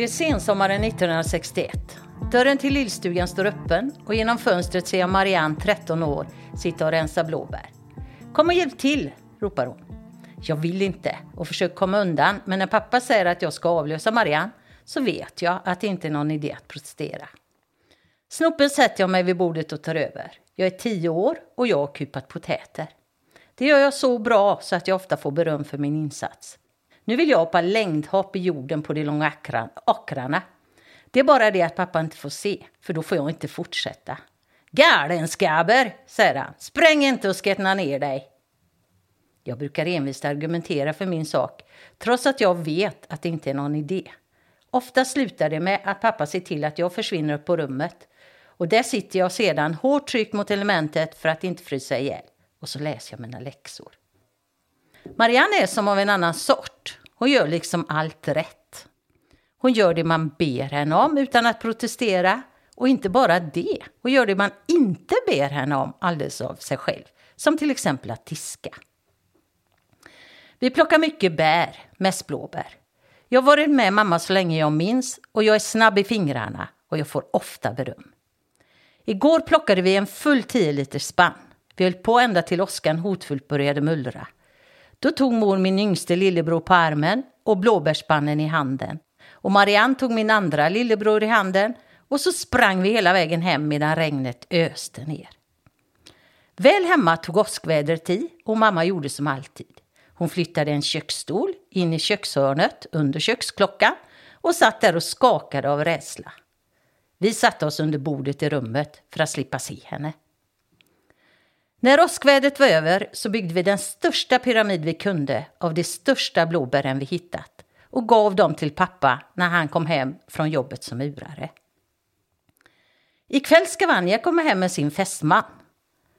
Det är sensommaren 1961. Dörren till lillstugan står öppen och genom fönstret ser jag Marianne, 13 år, sitta och rensa blåbär. Kom och hjälp till, ropar hon. Jag vill inte och försöker komma undan, men när pappa säger att jag ska avlösa Marianne så vet jag att det inte är någon idé att protestera. Snopen sätter jag mig vid bordet och tar över. Jag är tio år och jag har kupat potäter. Det gör jag så bra så att jag ofta får beröm för min insats. Nu vill jag hoppa längdhopp i jorden på de långa åkrarna. Det är bara det att pappa inte får se, för då får jag inte fortsätta. Galenskabber, säger han. Spräng inte och skettna ner dig. Jag brukar envist argumentera för min sak, trots att jag vet att det inte är någon idé. Ofta slutar det med att pappa ser till att jag försvinner upp på rummet. Och där sitter jag sedan hårt tryckt mot elementet för att inte frysa ihjäl. Och så läser jag mina läxor. Marianne är som av en annan sort. Hon gör liksom allt rätt. Hon gör det man ber henne om utan att protestera. Och inte bara det, hon gör det man inte ber henne om alldeles av sig själv. Som till exempel att diska. Vi plockar mycket bär, mest blåbär. Jag har varit med mamma så länge jag minns och jag är snabb i fingrarna och jag får ofta beröm. Igår plockade vi en full 10 liters spann. Vi höll på ända till åskan hotfullt började mullra. Då tog mor min yngste lillebror på armen och blåbärsspannen i handen. Och Marianne tog min andra lillebror i handen och så sprang vi hela vägen hem medan regnet öste ner. Väl hemma tog åskvädret i och mamma gjorde som alltid. Hon flyttade en köksstol in i kökshörnet under köksklockan och satt där och skakade av rädsla. Vi satte oss under bordet i rummet för att slippa se henne. När åskvädret var över så byggde vi den största pyramid vi kunde av de största blåbären vi hittat och gav dem till pappa när han kom hem från jobbet som murare. Ikväll ska Vanja komma hem med sin fästman.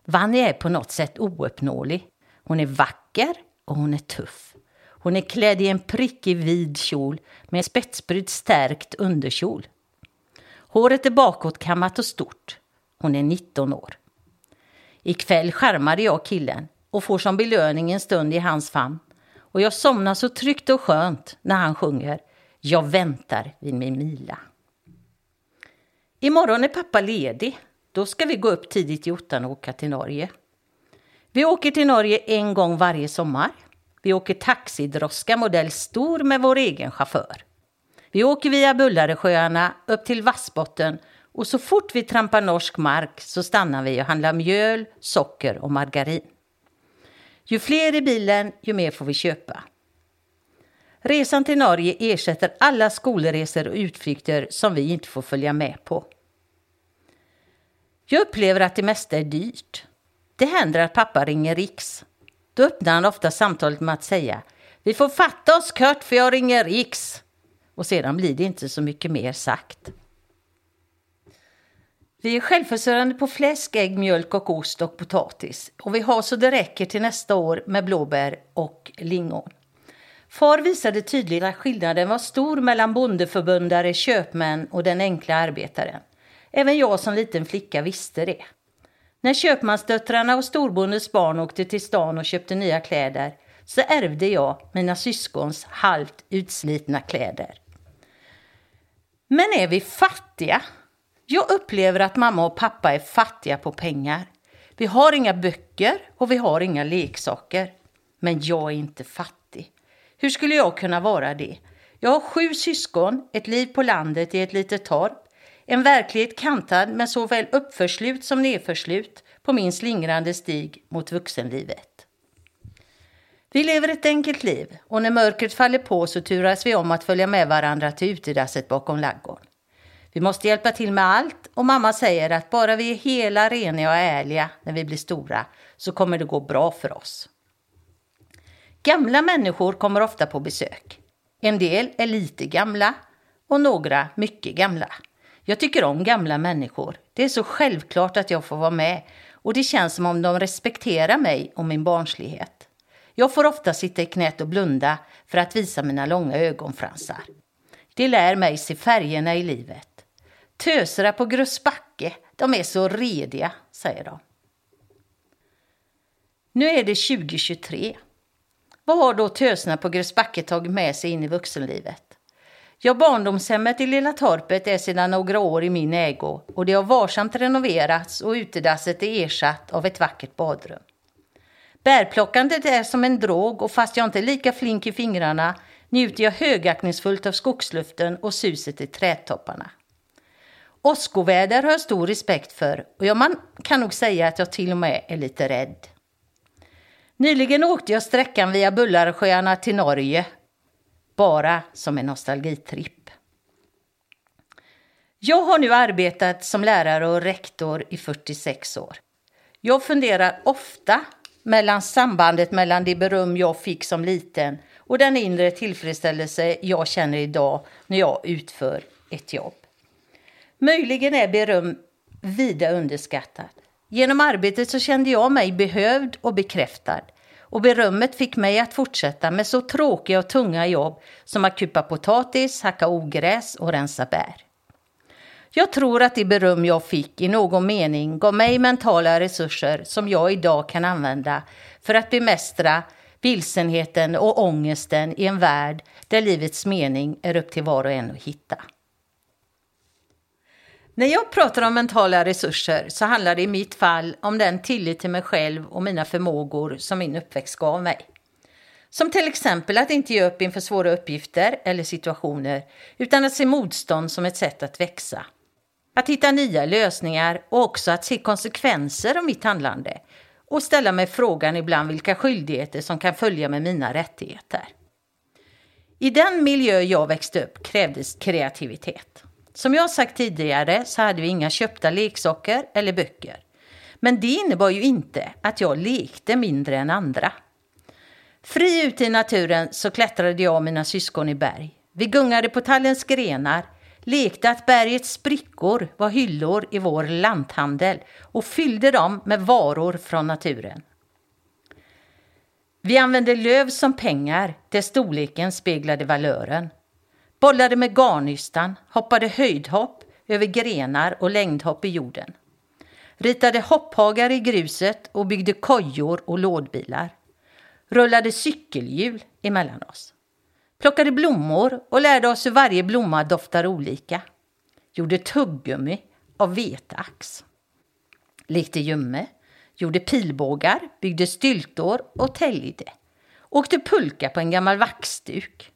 Vanja är på något sätt ouppnåelig. Hon är vacker och hon är tuff. Hon är klädd i en prickig vid kjol med spetsbrydd stärkt underkjol. Håret är bakåtkammat och stort. Hon är 19 år. Ikväll skärmade jag killen och får som belöning en stund i hans famn. Och jag somnar så tryggt och skönt när han sjunger Jag väntar vid min mila. Imorgon är pappa ledig. Då ska vi gå upp tidigt i ottan och åka till Norge. Vi åker till Norge en gång varje sommar. Vi åker taxidroska modell stor med vår egen chaufför. Vi åker via Bullaresjöarna upp till Vassbotten och så fort vi trampar norsk mark så stannar vi och handlar mjöl, socker och margarin. Ju fler i bilen, ju mer får vi köpa. Resan till Norge ersätter alla skolresor och utflykter som vi inte får följa med på. Jag upplever att det mesta är dyrt. Det händer att pappa ringer Riks. Då öppnar han ofta samtalet med att säga Vi får fatta oss Kurt för jag ringer Riks. Och sedan blir det inte så mycket mer sagt. Vi är självförsörjande på fläsk, ägg, mjölk och ost och potatis. Och vi har så det räcker till nästa år med blåbär och lingon. Far visade tydligt att skillnaden var stor mellan bondeförbundare, köpmän och den enkla arbetaren. Även jag som liten flicka visste det. När köpmansdöttrarna och storbondens barn åkte till stan och köpte nya kläder så ärvde jag mina syskons halvt utslitna kläder. Men är vi fattiga jag upplever att mamma och pappa är fattiga på pengar. Vi har inga böcker och vi har inga leksaker. Men jag är inte fattig. Hur skulle jag kunna vara det? Jag har sju syskon, ett liv på landet i ett litet torp, en verklighet kantad med såväl uppförslut som nedförslut på min slingrande stig mot vuxenlivet. Vi lever ett enkelt liv och när mörkret faller på så turas vi om att följa med varandra till utedasset bakom laggården. Vi måste hjälpa till med allt och mamma säger att bara vi är hela, rena och ärliga när vi blir stora så kommer det gå bra för oss. Gamla människor kommer ofta på besök. En del är lite gamla och några mycket gamla. Jag tycker om gamla människor. Det är så självklart att jag får vara med och det känns som om de respekterar mig och min barnslighet. Jag får ofta sitta i knät och blunda för att visa mina långa ögonfransar. Det lär mig se färgerna i livet. Töserna på Grusbacke, de är så rediga, säger de. Nu är det 2023. Vad har då töserna på Grusbacke tagit med sig in i vuxenlivet? Ja, barndomshemmet i Lilla Torpet är sedan några år i min ägo och det har varsamt renoverats och utedasset är ersatt av ett vackert badrum. Bärplockandet är som en drog och fast jag inte är lika flink i fingrarna njuter jag högaktningsfullt av skogsluften och suset i trädtopparna. Åskoväder har jag stor respekt för och jag man kan nog säga att jag till och med är lite rädd. Nyligen åkte jag sträckan via Bullarsjöarna till Norge. Bara som en nostalgitripp. Jag har nu arbetat som lärare och rektor i 46 år. Jag funderar ofta mellan sambandet mellan det beröm jag fick som liten och den inre tillfredsställelse jag känner idag när jag utför ett jobb. Möjligen är beröm vida underskattat. Genom arbetet så kände jag mig behövd och bekräftad. Och berömmet fick mig att fortsätta med så tråkiga och tunga jobb som att kupa potatis, hacka ogräs och rensa bär. Jag tror att det beröm jag fick i någon mening gav mig mentala resurser som jag idag kan använda för att bemästra vilsenheten och ångesten i en värld där livets mening är upp till var och en att hitta. När jag pratar om mentala resurser så handlar det i mitt fall om den tillit till mig själv och mina förmågor som min uppväxt gav mig. Som till exempel att inte ge upp inför svåra uppgifter eller situationer utan att se motstånd som ett sätt att växa. Att hitta nya lösningar och också att se konsekvenser av mitt handlande och ställa mig frågan ibland vilka skyldigheter som kan följa med mina rättigheter. I den miljö jag växte upp krävdes kreativitet. Som jag sagt tidigare så hade vi inga köpta leksaker eller böcker. Men det innebar ju inte att jag lekte mindre än andra. Fri ute i naturen så klättrade jag och mina syskon i berg. Vi gungade på tallens grenar, lekte att bergets sprickor var hyllor i vår lanthandel och fyllde dem med varor från naturen. Vi använde löv som pengar där storleken speglade valören bollade med garnnystan, hoppade höjdhopp över grenar och längdhopp i jorden. Ritade hopphagar i gruset och byggde kojor och lådbilar. Rullade cykelhjul emellan oss. Plockade blommor och lärde oss hur varje blomma doftar olika. Gjorde tuggummi av vetax. Lekte gömme. Gjorde pilbågar, byggde styltor och täljde. Åkte pulka på en gammal vaxduk.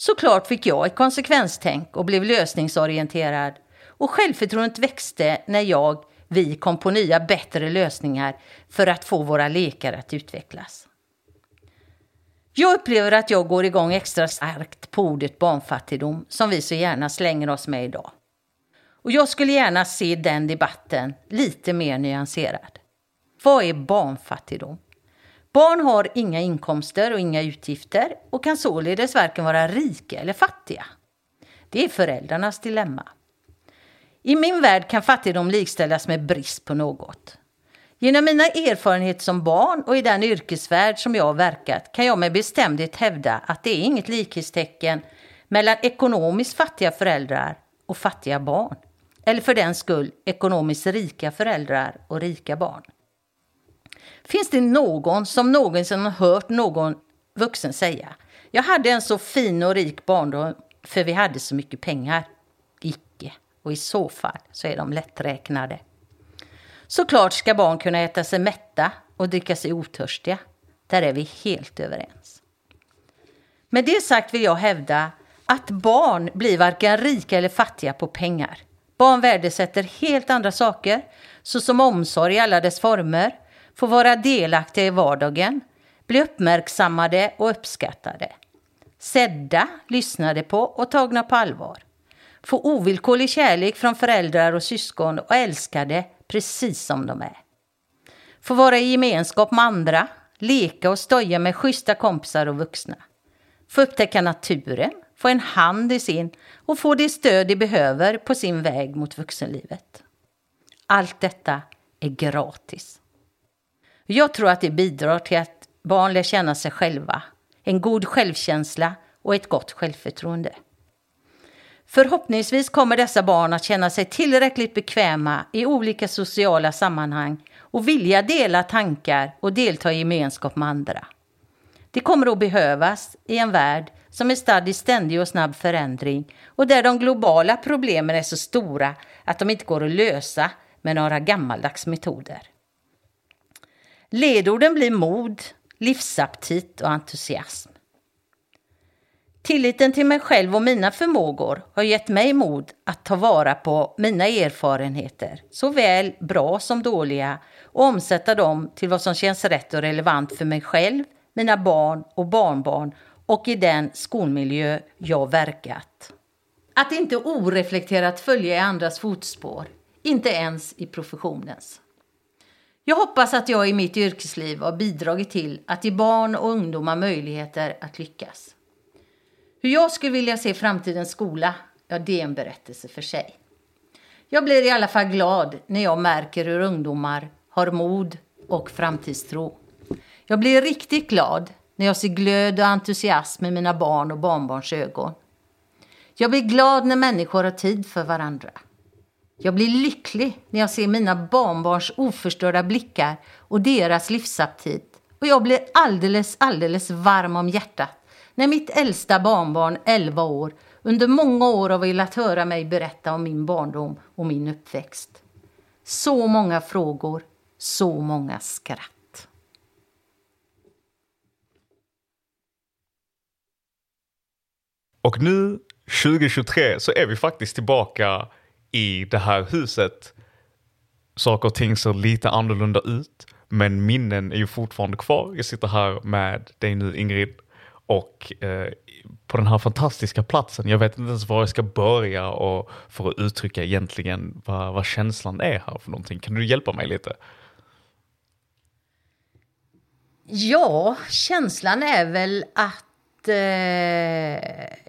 Såklart fick jag ett konsekvenstänk och blev lösningsorienterad. Och självförtroendet växte när jag, vi kom på nya bättre lösningar för att få våra lekar att utvecklas. Jag upplever att jag går igång extra starkt på ordet barnfattigdom som vi så gärna slänger oss med idag. Och jag skulle gärna se den debatten lite mer nyanserad. Vad är barnfattigdom? Barn har inga inkomster och inga utgifter och kan således varken vara rika eller fattiga. Det är föräldrarnas dilemma. I min värld kan fattigdom likställas med brist på något. Genom mina erfarenheter som barn och i den yrkesvärld som jag har verkat kan jag med bestämdhet hävda att det är inget likhetstecken mellan ekonomiskt fattiga föräldrar och fattiga barn. Eller för den skull ekonomiskt rika föräldrar och rika barn. Finns det någon som någonsin har hört någon vuxen säga jag hade en så fin och rik barndom för vi hade så mycket pengar? Icke. Och i så fall så är de lätträknade. Såklart ska barn kunna äta sig mätta och dricka sig otörstiga. Där är vi helt överens. Med det sagt vill jag hävda att barn blir varken rika eller fattiga på pengar. Barn värdesätter helt andra saker, såsom omsorg i alla dess former, få vara delaktiga i vardagen, bli uppmärksammade och uppskattade. Sedda, lyssnade på och tagna på allvar. Få ovillkorlig kärlek från föräldrar och syskon och älskade precis som de är. Få vara i gemenskap med andra, leka och stoja med schyssta kompisar och vuxna. Få upptäcka naturen, få en hand i sin och få det stöd de behöver på sin väg mot vuxenlivet. Allt detta är gratis. Jag tror att det bidrar till att barn lär känna sig själva, en god självkänsla och ett gott självförtroende. Förhoppningsvis kommer dessa barn att känna sig tillräckligt bekväma i olika sociala sammanhang och vilja dela tankar och delta i gemenskap med andra. Det kommer att behövas i en värld som är stadd i ständig och snabb förändring och där de globala problemen är så stora att de inte går att lösa med några gammaldags metoder. Ledorden blir mod, livsaptit och entusiasm. Tilliten till mig själv och mina förmågor har gett mig mod att ta vara på mina erfarenheter, såväl bra som dåliga, och omsätta dem till vad som känns rätt och relevant för mig själv, mina barn och barnbarn och i den skolmiljö jag verkat. Att inte oreflekterat följa i andras fotspår, inte ens i professionens. Jag hoppas att jag i mitt yrkesliv har bidragit till att ge barn och ungdomar möjligheter att lyckas. Hur jag skulle vilja se framtidens skola, ja det är en berättelse för sig. Jag blir i alla fall glad när jag märker hur ungdomar har mod och framtidstro. Jag blir riktigt glad när jag ser glöd och entusiasm i mina barn och barnbarns ögon. Jag blir glad när människor har tid för varandra. Jag blir lycklig när jag ser mina barnbarns oförstörda blickar och deras livsaptit. Och jag blir alldeles, alldeles varm om hjärtat när mitt äldsta barnbarn, 11 år, under många år har velat höra mig berätta om min barndom och min uppväxt. Så många frågor, så många skratt. Och nu 2023 så är vi faktiskt tillbaka i det här huset. Saker och ting ser lite annorlunda ut, men minnen är ju fortfarande kvar. Jag sitter här med dig nu Ingrid och eh, på den här fantastiska platsen. Jag vet inte ens var jag ska börja och för att uttrycka egentligen vad, vad känslan är här för någonting. Kan du hjälpa mig lite? Ja, känslan är väl att eh,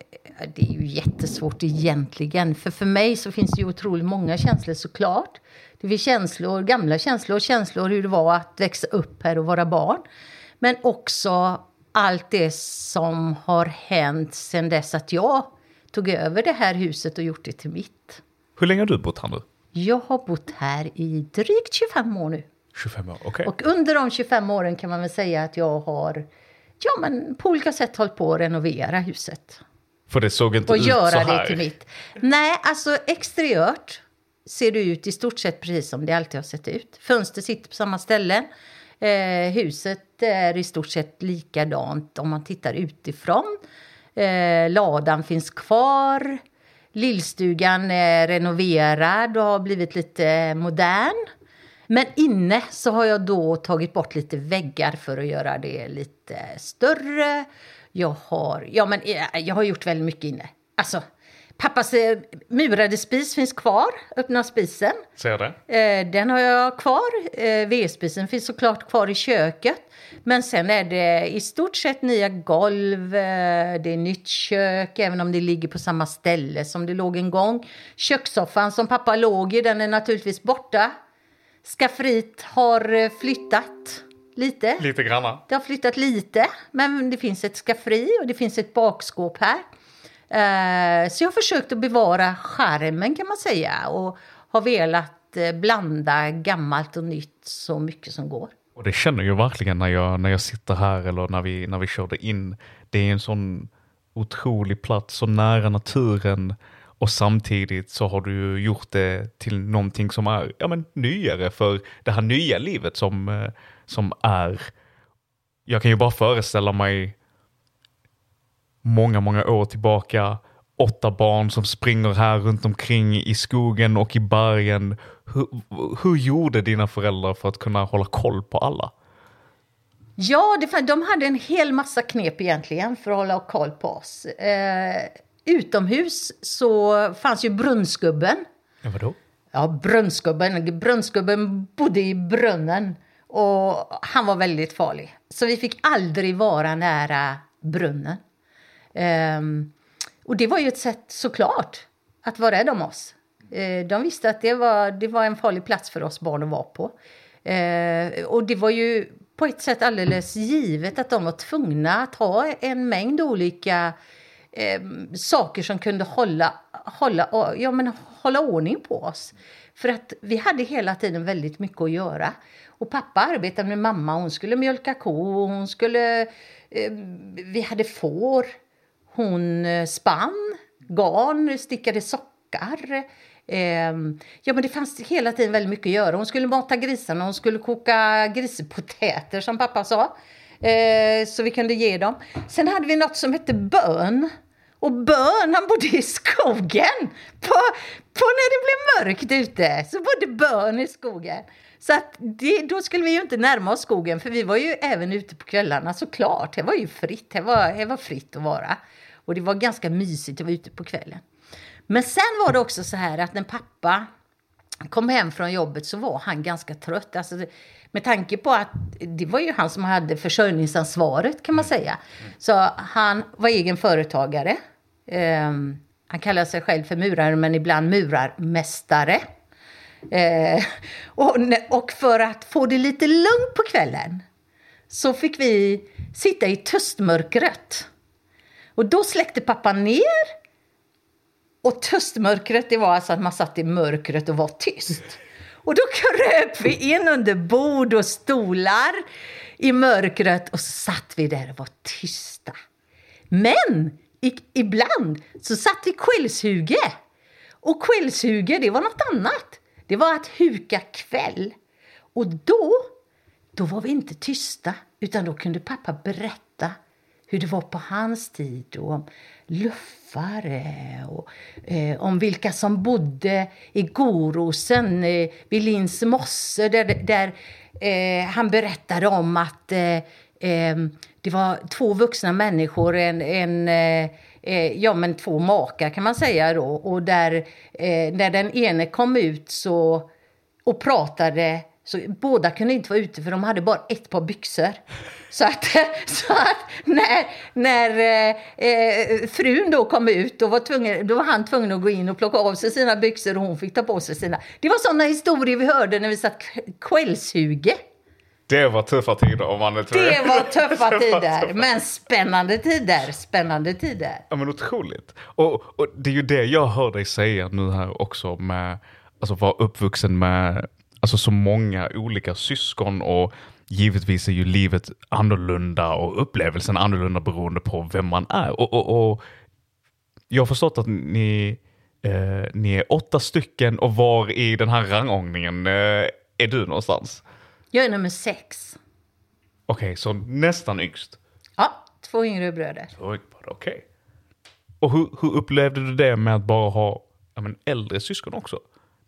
det är ju jättesvårt egentligen. För för mig så finns det ju otroligt många känslor såklart. Det finns känslor, gamla känslor, känslor hur det var att växa upp här och vara barn. Men också allt det som har hänt sedan dess att jag tog över det här huset och gjort det till mitt. Hur länge har du bott här nu? Jag har bott här i drygt 25 år nu. 25 år. Okay. Och under de 25 åren kan man väl säga att jag har ja, men på olika sätt hållit på att renovera huset. För det såg inte och ut göra så här? det till mitt. Nej, alltså exteriört ser det ut i stort sett precis som det alltid har sett ut. Fönster sitter på samma ställen. Eh, huset är i stort sett likadant om man tittar utifrån. Eh, ladan finns kvar. Lillstugan är renoverad och har blivit lite modern. Men inne så har jag då tagit bort lite väggar för att göra det lite större. Jag har, ja, men eh, jag har gjort väldigt mycket inne. Alltså, Pappas eh, murade spis finns kvar, öppna spisen. Ser det. Eh, den har jag kvar. Vedspisen finns såklart kvar i köket. Men sen är det i stort sett nya golv, det är nytt kök, även om det ligger på samma ställe som det låg en gång. Kökssoffan som pappa låg i, den är naturligtvis borta. Skafferiet har flyttat lite. Lite granna. Det har flyttat lite, men det finns ett skafferi och det finns ett bakskåp här. Eh, så jag har försökt att bevara skärmen kan man säga och har velat eh, blanda gammalt och nytt så mycket som går. Och det känner jag verkligen när jag, när jag sitter här eller när vi, när vi körde in. Det är en sån otrolig plats, så nära naturen och samtidigt så har du gjort det till någonting som är ja, men, nyare för det här nya livet som, eh, som är. Jag kan ju bara föreställa mig många, många år tillbaka. Åtta barn som springer här runt omkring i skogen och i bergen. Hur, hur gjorde dina föräldrar för att kunna hålla koll på alla? Ja, det, de hade en hel massa knep egentligen för att hålla koll på oss. Eh, utomhus så fanns ju brunnsgubben. Ja, vadå? Ja, brunnsgubben. Brunnsgubben bodde i brunnen och han var väldigt farlig. Så vi fick aldrig vara nära brunnen. Um, och det var ju ett sätt såklart att vara rädd om oss. Uh, de visste att det var, det var en farlig plats för oss barn att vara på. Uh, och det var ju på ett sätt alldeles givet att de var tvungna att ha en mängd olika uh, saker som kunde hålla, hålla, ja, men hålla ordning på oss. För att vi hade hela tiden väldigt mycket att göra. Och pappa arbetade med mamma, hon skulle mjölka ko, hon skulle... Eh, vi hade får, hon eh, spann, garn, stickade sockar. Eh, ja, men det fanns hela tiden väldigt mycket att göra. Hon skulle mata grisarna, hon skulle koka grispotäter som pappa sa. Eh, så vi kunde ge dem. Sen hade vi något som hette bön. Och bön, han bodde i skogen. På, på när det blev mörkt ute så bodde bön i skogen. Så att det, då skulle vi ju inte närma oss skogen för vi var ju även ute på kvällarna såklart. Det var ju fritt, det var, det var fritt att vara. Och det var ganska mysigt att vara ute på kvällen. Men sen var det också så här att när pappa kom hem från jobbet så var han ganska trött. Alltså, med tanke på att det var ju han som hade försörjningsansvaret kan man säga. Så han var egen företagare. Um, han kallar sig själv för murare men ibland murarmästare. Uh, och, och för att få det lite lugnt på kvällen så fick vi sitta i töstmörkret. Och då släckte pappa ner och töstmörkret, det var alltså att man satt i mörkret och var tyst. Och då kröp vi in under bord och stolar i mörkret och så satt vi där och var tysta. Men i, ibland så satt vi kvällshuge. Och kvällshuge det var något annat. Det var att huka kväll. Och då, då var vi inte tysta utan då kunde pappa berätta hur det var på hans tid och om luffare och eh, om vilka som bodde i Gorosen eh, vid Lins mosse där, där eh, han berättade om att eh, eh, det var två vuxna människor, en, en eh, eh ja men två makar kan man säga då. Och där eh, när den ene kom ut så och pratade så båda kunde inte vara ute för de hade bara ett par byxor. Så att, så att när, när eh, frun då kom ut då var, tvungen, då var han tvungen att gå in och plocka av sig sina byxor och hon fick ta på sig sina. Det var sådana historier vi hörde när vi satt kvällshuge. Det var tuffa tider om man är Det var tuffa tider, men spännande tider. Spännande tider. Ja men otroligt. Och, och det är ju det jag hör dig säga nu här också med, alltså vara uppvuxen med alltså så många olika syskon och givetvis är ju livet annorlunda och upplevelsen annorlunda beroende på vem man är. Och, och, och jag har förstått att ni, eh, ni är åtta stycken och var i den här rangordningen eh, är du någonstans? Jag är nummer sex. Okej, okay, så nästan yngst? Ja, två yngre bröder. Okej. Okay. Och hur, hur upplevde du det med att bara ha ja, men, äldre syskon också?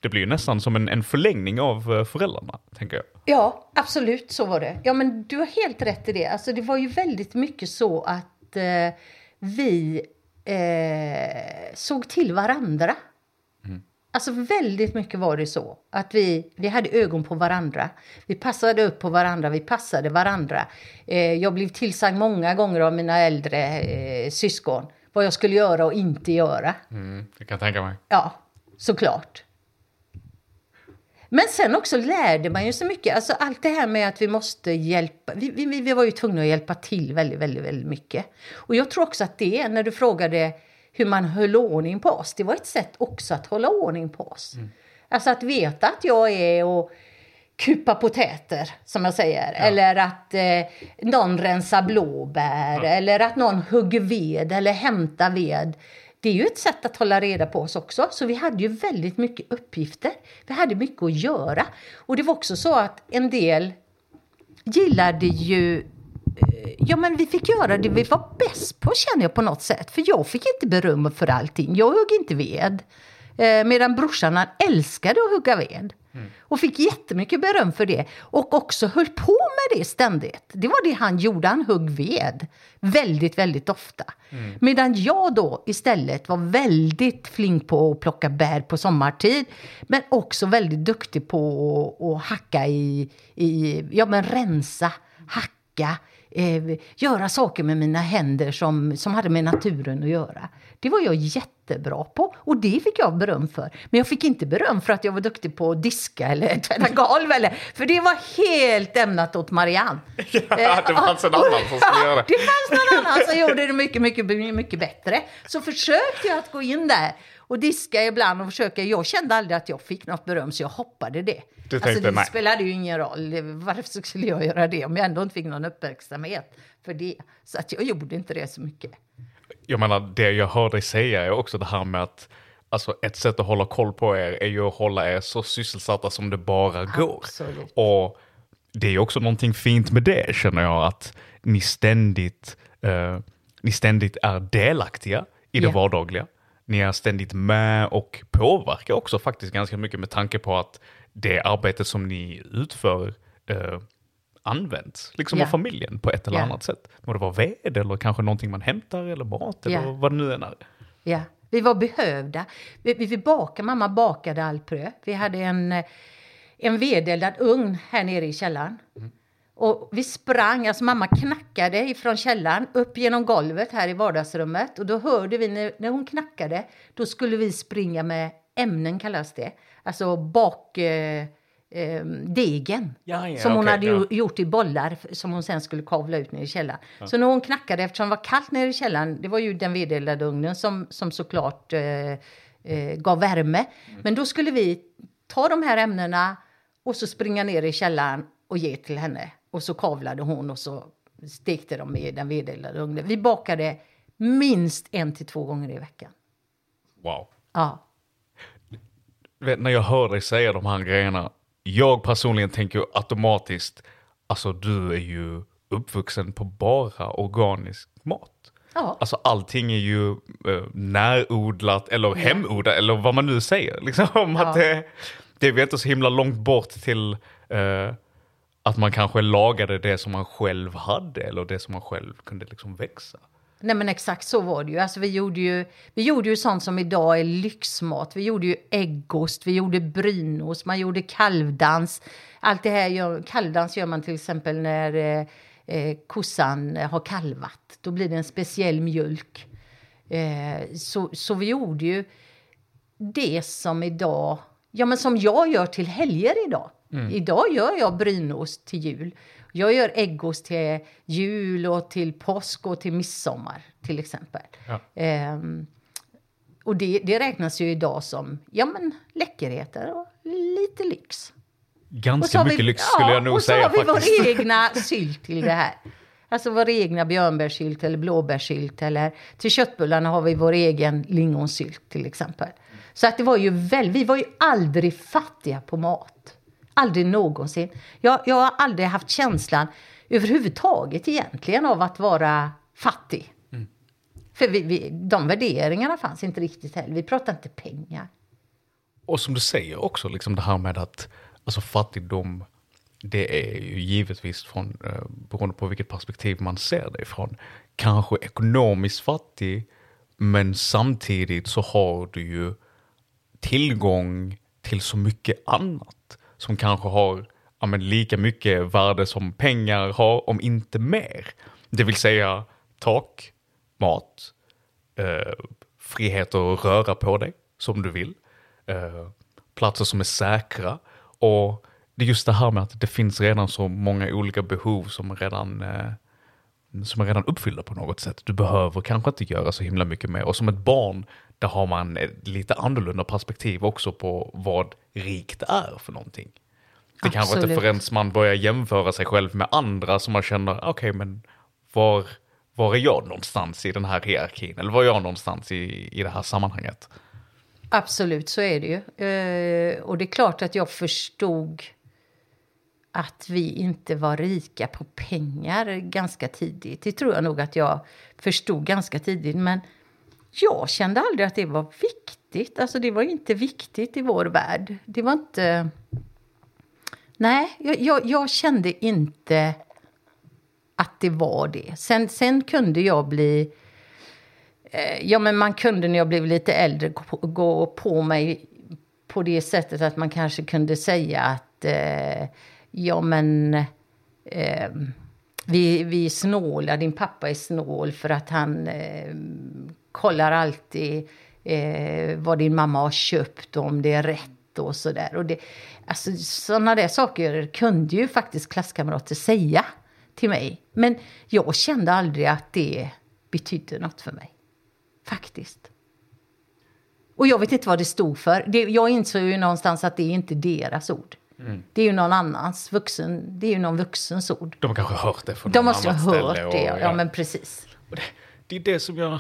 Det blir ju nästan som en, en förlängning av eh, föräldrarna, tänker jag. Ja, absolut så var det. Ja, men du har helt rätt i det. Alltså, det var ju väldigt mycket så att eh, vi eh, såg till varandra. Mm. Alltså väldigt mycket var det så. Att vi, vi hade ögon på varandra. Vi passade upp på varandra, vi passade varandra. Eh, jag blev tillsagd många gånger av mina äldre eh, syskon. Vad jag skulle göra och inte göra. Mm, det kan jag tänka mig. Ja, såklart. Men sen också lärde man ju så mycket. Alltså allt det här med att vi måste hjälpa. Vi, vi, vi var ju tvungna att hjälpa till väldigt, väldigt, väldigt mycket. Och jag tror också att det, när du frågade hur man höll ordning på oss, det var ett sätt också att hålla ordning på oss. Mm. Alltså att veta att jag är och kupa potäter, som jag säger. Ja. Eller att eh, någon rensar blåbär, ja. eller att någon hugger ved eller hämtar ved det är ju ett sätt att hålla reda på oss också. Så vi hade ju väldigt mycket uppgifter. Vi hade mycket att göra. Och det var också så att en del gillade ju eh, Ja, men vi fick göra det vi var bäst på känner jag på något sätt. För jag fick inte beröm för allting. Jag högg inte ved. Eh, medan brorsan han älskade att hugga ved. Och fick jättemycket beröm för det. Och också höll på med det ständigt. Det var det han gjorde, han högg ved. Väldigt, väldigt ofta. Medan jag då istället var väldigt flink på att plocka bär på sommartid. Men också väldigt duktig på att, att hacka i, i, ja men rensa, hacka. Eh, göra saker med mina händer som, som hade med naturen att göra. Det var jag jättebra på och det fick jag beröm för. Men jag fick inte beröm för att jag var duktig på att diska eller tvätta golv. Eller, för det var helt ämnat åt Marianne. Ja, det fanns en annan som skulle göra det. Det fanns någon annan som gjorde det mycket, mycket, mycket bättre. Så försökte jag att gå in där och diska ibland och försöka. Jag kände aldrig att jag fick något beröm så jag hoppade det. Du alltså, tänkte, det nej. spelade ju ingen roll. Varför skulle jag göra det om jag ändå inte fick någon uppmärksamhet för det? Så att jag gjorde inte det så mycket. Jag menar, det jag hör dig säga är också det här med att alltså, ett sätt att hålla koll på er är ju att hålla er så sysselsatta som det bara går. Absolut. Och det är också någonting fint med det känner jag, att ni ständigt, eh, ni ständigt är delaktiga i det Ja. vardagliga. Ni är ständigt med och påverkar också faktiskt ganska mycket med tanke på att det arbetet som ni utför eh, används liksom Ja. av familjen på ett eller Ja. annat sätt. Må det vara ved eller kanske någonting man hämtar eller mat eller vad det nu än är. Ja, vi var behövda. Vi, vi, vi bakade, mamma bakade allt bröd. Vi hade en, eh, en vedeldad ugn här nere i källaren. Och vi sprang, alltså mamma knackade ifrån källaren upp genom golvet här i vardagsrummet. Och då hörde vi när, när hon knackade, då skulle vi springa med ämnen kallas det. Alltså bak... Eh, eh, degen. Ja, ja, som hon hade ja. gjort i bollar som hon sen skulle kavla ut ner i källaren. Så när hon knackade, eftersom det var kallt nere i källaren, det var ju den vedeldade ugnen som, som såklart eh, eh, gav värme. Men då skulle vi ta de här ämnena och så springa ner i källaren och ge till henne. Och så kavlade hon och så stekte de i den vedeldade ugnen. Vi bakade minst en till två gånger i veckan. Wow. Ja. Vet, när jag hör dig säga de här grejerna, jag personligen tänker automatiskt, alltså du är ju uppvuxen på bara organisk mat. Ja. Alltså allting är ju eh, närodlat eller hemodlat eller vad man nu säger. Liksom, Ja. att det, det är inte så himla långt bort till eh, att man kanske lagade det som man själv hade eller det som man själv kunde liksom växa. Nej men exakt så var det ju. Alltså, vi, gjorde ju vi gjorde ju sånt som idag är lyxmat. Vi gjorde ju äggost, vi gjorde brynost, man gjorde kalvdans. Allt det här gör, kalvdans gör man till exempel när eh, eh, kossan har kalvat. Då blir det en speciell mjölk. Eh, så, så vi gjorde ju det som idag, ja men som jag gör till helger idag. Idag gör jag brynost till jul. Jag gör äggost till jul och till påsk och till midsommar till exempel. Ja. Ehm, och det, det räknas ju idag som ja, men, läckerheter och lite lyx. Ganska mycket vi, lyx skulle ja, jag nog och så säga har vi faktiskt. vår egna sylt till det här. Alltså vår egna björnbärssylt eller blåbärssylt. Eller till köttbullarna har vi vår egen lingonsylt till exempel. Så att det var ju väl, vi var ju aldrig fattiga på mat. Aldrig någonsin. Jag, jag har aldrig haft känslan överhuvudtaget egentligen av att vara fattig. För vi, vi, de värderingarna fanns inte riktigt heller. Vi pratade inte pengar. Och som du säger också, liksom det här med att alltså fattigdom, det är ju givetvis från, eh, beroende på vilket perspektiv man ser det ifrån, kanske ekonomiskt fattig, men samtidigt så har du ju tillgång till så mycket annat som kanske har ja, men lika mycket värde som pengar har, om inte mer. Det vill säga tak, mat, eh, frihet att röra på dig som du vill, eh, platser som är säkra och det är just det här med att det finns redan så många olika behov som redan eh, som är redan uppfyllda på något sätt. Du behöver kanske inte göra så himla mycket mer. Och som ett barn, där har man ett lite annorlunda perspektiv också på vad rikt är för någonting. Det kanske inte Absolut. förrän man börjar jämföra sig själv med andra som man känner, okej men var, var är jag någonstans i den här hierarkin? Eller var är jag någonstans i, i det här sammanhanget? Absolut, så är det ju. Eh, och det är klart att jag förstod att vi inte var rika på pengar ganska tidigt. Det tror jag nog att jag förstod ganska tidigt. Men jag kände aldrig att det var viktigt. Alltså det var inte viktigt i vår värld. Det var inte... Nej, jag, jag, jag kände inte att det var det. Sen, sen kunde jag bli... Eh, ja, men man kunde när jag blev lite äldre gå, gå på mig på det sättet att man kanske kunde säga att eh, ja, men eh, vi, vi är snåla, din pappa är snål för att han eh, kollar alltid eh, vad din mamma har köpt och om det är rätt och sådär. Och det, alltså, sådana där saker kunde ju faktiskt klasskamrater säga till mig. Men jag kände aldrig att det betydde något för mig. Faktiskt. Och jag vet inte vad det stod för. Det, jag insåg ju någonstans att det är inte deras ord. Mm. Det är ju någon annans vuxen, det är ju någon vuxens ord. De har kanske hört det från De måste ha hört och, det, ja, ja. men precis. Det, det, är det som jag,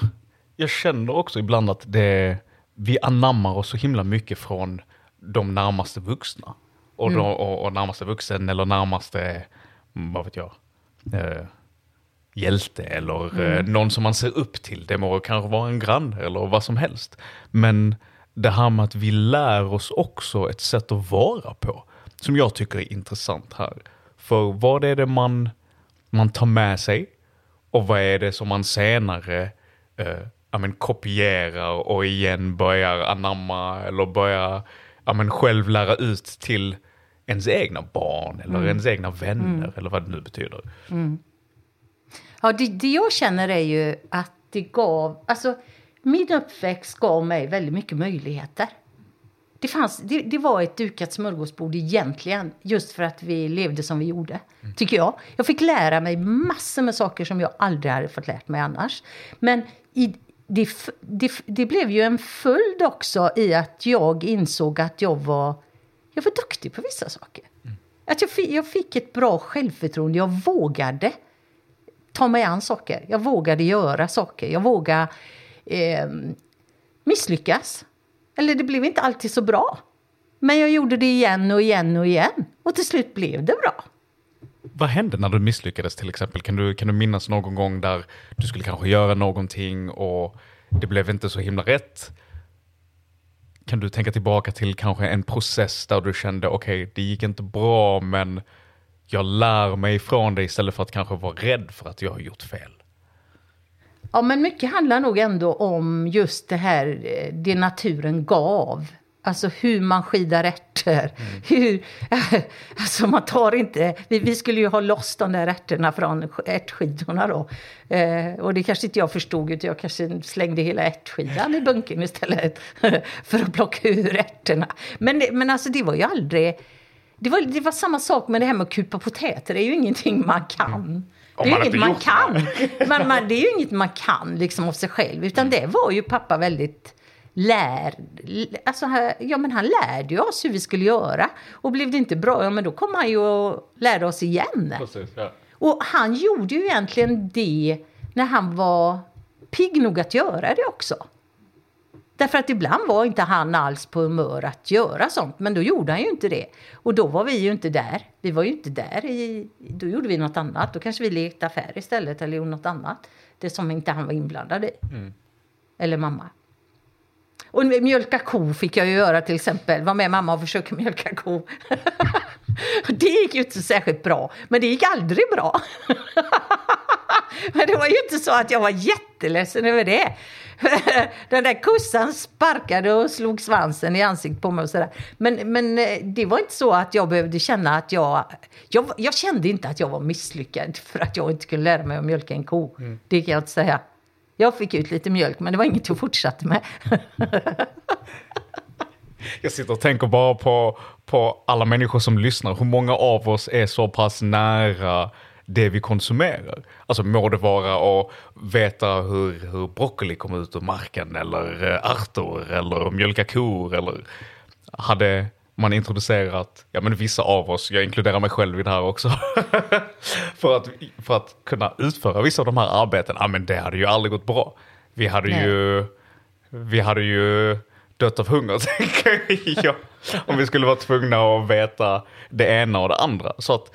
jag känner också ibland att det, vi anammar oss så himla mycket från de närmaste vuxna. Och, mm. de, och, och närmaste vuxen eller närmaste, vad vet jag, eh, hjälte eller mm. eh, någon som man ser upp till. Det må kanske vara en granne eller vad som helst. Men det här med att vi lär oss också ett sätt att vara på som jag tycker är intressant här. För vad är det man, man tar med sig och vad är det som man senare eh, ja, men, kopierar och igen börjar anamma eller börjar ja, men, själv lära ut till ens egna barn eller mm. ens egna vänner mm. eller vad det nu betyder. Mm. Ja, det, det jag känner är ju att det gav, alltså min uppväxt gav mig väldigt mycket möjligheter. Det, fanns, det, det, var ett dukat smörgåsbord egentligen, just för att vi levde som vi gjorde. Mm. Tycker jag. Jag fick lära mig massor med saker som jag aldrig hade fått lärt mig annars. Men i, det, det, det, blev ju en följd också i att jag insåg att jag var, jag var duktig på vissa saker. Mm. Att jag fick, jag fick ett bra självförtroende, jag vågade ta mig an saker. Jag vågade göra saker. Jag vågade eh, misslyckas. Eller det blev inte alltid så bra. Men jag gjorde det igen och igen och igen. Och till slut blev det bra. Vad hände när du misslyckades till exempel? Kan du, kan du minnas någon gång där du skulle kanske göra någonting och det blev inte så himla rätt? Kan du tänka tillbaka till kanske en process där du kände okej, okay, det gick inte bra men jag lär mig ifrån det istället för att kanske vara rädd för att jag har gjort fel? Ja, men mycket handlar nog ändå om just det här, eh, det naturen gav. Alltså hur man skidar ärtor. Mm. Hur, alltså man tar inte, vi, vi, skulle ju ha loss de där ärtorna från ärtskidorna då. Eh, och det kanske inte jag förstod, utan jag kanske slängde hela ärtskidan i bunken istället. för att plocka ur ärtorna. Men, men alltså det var ju aldrig, det var, det var samma sak med det här med att kupa potäter, det är ju ingenting man kan. Mm. Det är ju inget man kan. man, man, det är ju inget man kan liksom av sig själv. Utan det var ju pappa väldigt lär... Alltså, ja, men han lärde ju oss hur vi skulle göra. Och blev det inte bra, ja men då kom han ju och lärde oss igen. Precis, ja. Och han gjorde ju egentligen det när han var pigg nog att göra det också. Därför att ibland var inte han alls på humör att göra sånt, men då gjorde han ju inte det. Och då var vi ju inte där. Vi var ju inte där. I, då gjorde vi något annat. Då kanske vi lekte affär istället eller gjorde något annat. Det som inte han var inblandad i. Mm. Eller mamma. Och mjölka ko fick jag ju göra till exempel. Var med mamma och försöka mjölka ko. det gick ju inte särskilt bra. Men det gick aldrig bra. men det var ju inte så att jag var jätteledsen över det. Den där kussan sparkade och slog svansen i ansiktet på mig och sådär. Men, men eh, det var inte så att jag behövde känna att jag, jag... Jag kände inte att jag var misslyckad för att jag inte kunde lära mig att mjölka en ko. Mm. Det kan jag inte säga. Jag fick ut lite mjölk, men det var inget jag fortsatte med. jag sitter och tänker bara på, på alla människor som lyssnar. Hur många av oss är så pass nära det vi konsumerar. Alltså må det vara att veta hur, hur broccoli kommer ut ur marken eller eh, ärtor eller mjölka kor eller hade man introducerat, ja men vissa av oss, jag inkluderar mig själv i det här också, för, att, för att kunna utföra vissa av de här arbetena, ja men det hade ju aldrig gått bra. Vi hade Nej. ju, vi hade ju dött av hunger tänker jag. Om vi skulle vara tvungna att veta det ena och det andra. Så att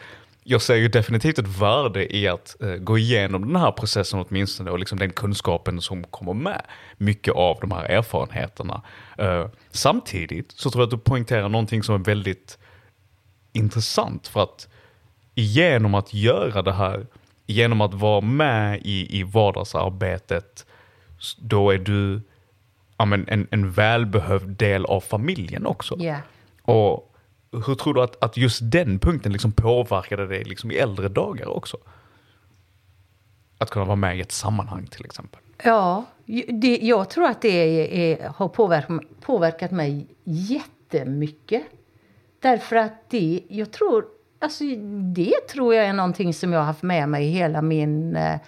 jag ser ju definitivt ett värde i att eh, gå igenom den här processen åtminstone och liksom den kunskapen som kommer med. Mycket av de här erfarenheterna. Eh, samtidigt så tror jag att du poängterar någonting som är väldigt intressant för att genom att göra det här, genom att vara med i, i vardagsarbetet, då är du ja, men en, en välbehövd del av familjen också. Ja. Och hur tror du att, att just den punkten liksom påverkade dig liksom i äldre dagar också? Att kunna vara med i ett sammanhang till exempel. Ja, det, jag tror att det är, är, har påverkat, påverkat mig jättemycket. Därför att det, jag tror, alltså det tror jag är någonting som jag har haft med mig i hela min eh,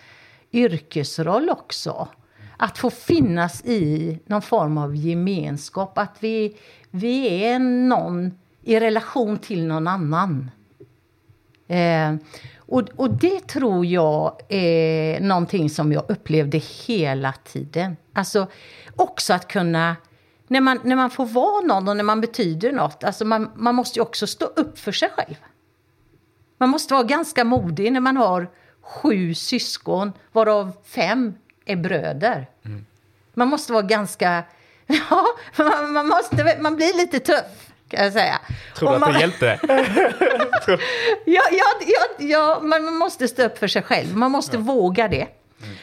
yrkesroll också. Att få finnas i någon form av gemenskap. Att vi, vi är någon i relation till någon annan. Eh, och, och det tror jag är någonting som jag upplevde hela tiden. Alltså också att kunna, när man, när man får vara någon och när man betyder något, alltså man, man måste ju också stå upp för sig själv. Man måste vara ganska modig när man har sju syskon, varav fem är bröder. Man måste vara ganska, ja, man, man, måste, man blir lite tuff kan jag säga. Tror du att man- det hjälpte? Ja, ja, ja, ja, man man måste stå upp för sig själv. Man måste våga det.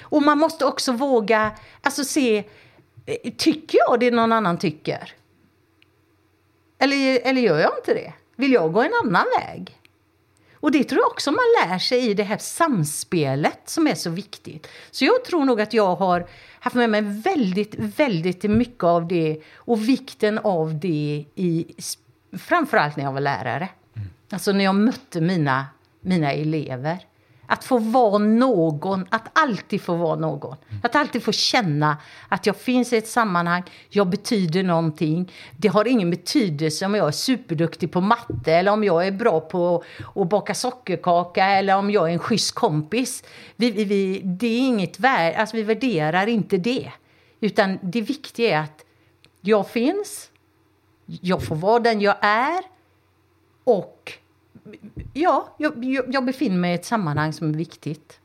Och man måste också våga alltså se, eh, tycker jag det någon annan tycker? Eller, eller gör jag inte det? Vill jag gå en annan väg? Och det tror jag också man lär sig i det här samspelet som är så viktigt. Så jag tror nog att jag har haft med mig väldigt, väldigt mycket av det och vikten av det i framförallt när jag var lärare. Alltså när jag mötte mina, mina elever. Att få vara någon, att alltid få vara någon. Att alltid få känna att jag finns i ett sammanhang, jag betyder någonting. Det har ingen betydelse om jag är superduktig på matte eller om jag är bra på att baka sockerkaka eller om jag är en schysst kompis. Vi, vi, vi, det är inget värde, alltså vi värderar inte det. Utan det viktiga är att jag finns, jag får vara den jag är och ja, jag, jag, befinner mig i ett sammanhang som är viktigt.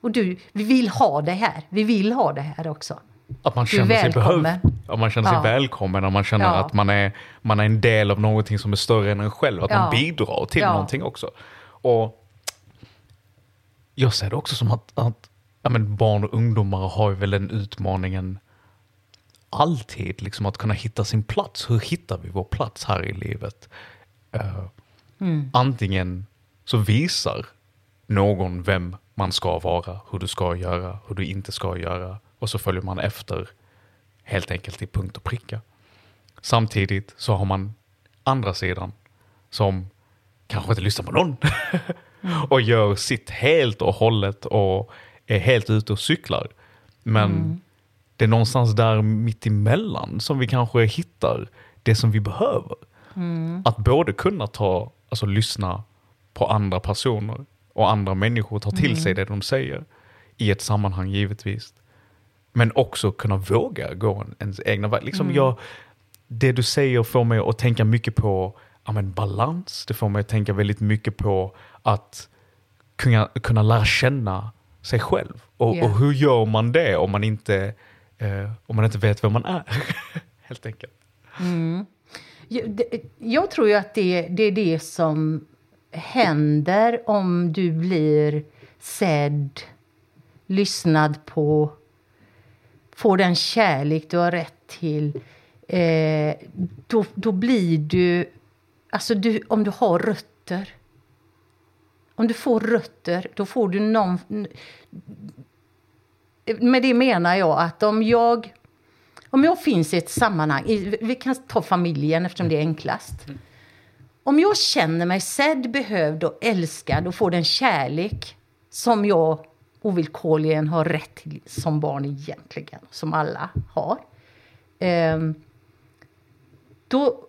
Och du, vi vill ha det här. Vi vill ha det här också. Att man känner sig behövd. Att man känner sig Ja. välkommen och man känner Ja. att man är, man är en del av någonting som är större än en själv. Att man Ja. bidrar till Ja. någonting också. Och jag ser det också som att, att ja, men barn och ungdomar har ju väl den utmaningen alltid, liksom att kunna hitta sin plats. Hur hittar vi vår plats här i livet? Eh, Antingen så visar någon vem man ska vara, hur du ska göra, hur du inte ska göra och så följer man efter helt enkelt i punkt och pricka. Samtidigt så har man andra sidan som kanske inte lyssnar på någon och gör sitt helt och hållet och är helt ute och cyklar. Men det är någonstans där mitt emellan som vi kanske hittar det som vi behöver. Att både kunna ta, alltså lyssna på andra personer och andra människor, ta till sig det de säger i ett sammanhang givetvis. Men också kunna våga gå en, ens egna väg. Liksom jag, det du säger får mig att tänka mycket på ja, men balans. Det får mig att tänka väldigt mycket på att kunna, kunna lära känna sig själv. Och, Ja. och hur gör man det om man inte, eh, om man inte vet vem man är? Helt enkelt. Det- jag tror ju att det, det är det som händer om du blir sedd, lyssnad på, får den kärlek du har rätt till. Eh, då, då blir du, alltså du, om du har rötter. Om du får rötter, då får du någon... Med det menar jag att om jag om jag finns i ett sammanhang, i- vi kan ta familjen eftersom det är enklast. Om jag känner mig sedd, behövd och älskad och får den kärlek som jag ovillkorligen har rätt till som barn egentligen, som alla har. ehm, då,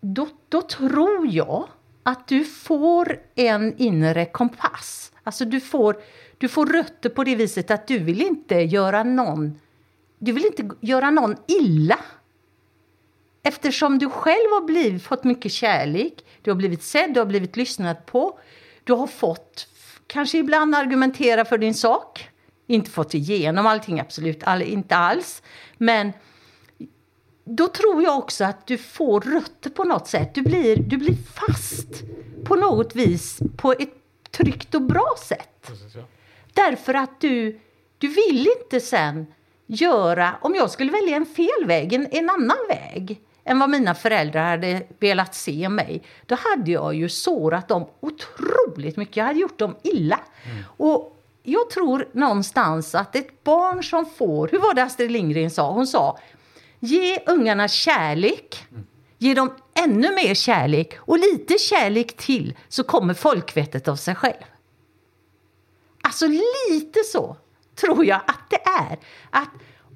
då, då tror jag att du får en inre kompass. Alltså du får, du får rötter på det viset att du vill inte göra någon du vill inte göra någon illa. Eftersom du själv har blivit, fått mycket kärlek, du har blivit sedd, du har blivit lyssnad på. Du har fått, kanske ibland argumentera för din sak. Inte fått igenom allting, absolut all, inte alls. Men då tror jag också att du får rötter på något sätt. Du blir, du blir fast på något vis på ett tryggt och bra sätt. Precis, ja. Därför att du, du vill inte sen göra, om jag skulle välja en fel väg, en, en annan väg än vad mina föräldrar hade velat se mig, då hade jag ju sårat dem otroligt mycket. Jag hade gjort dem illa. Och jag tror någonstans att ett barn som får, hur var det Astrid Lindgren sa? Hon sa, ge ungarna kärlek, ge dem ännu mer kärlek och lite kärlek till så kommer folkvettet av sig själv. Alltså lite så tror jag att det är. Att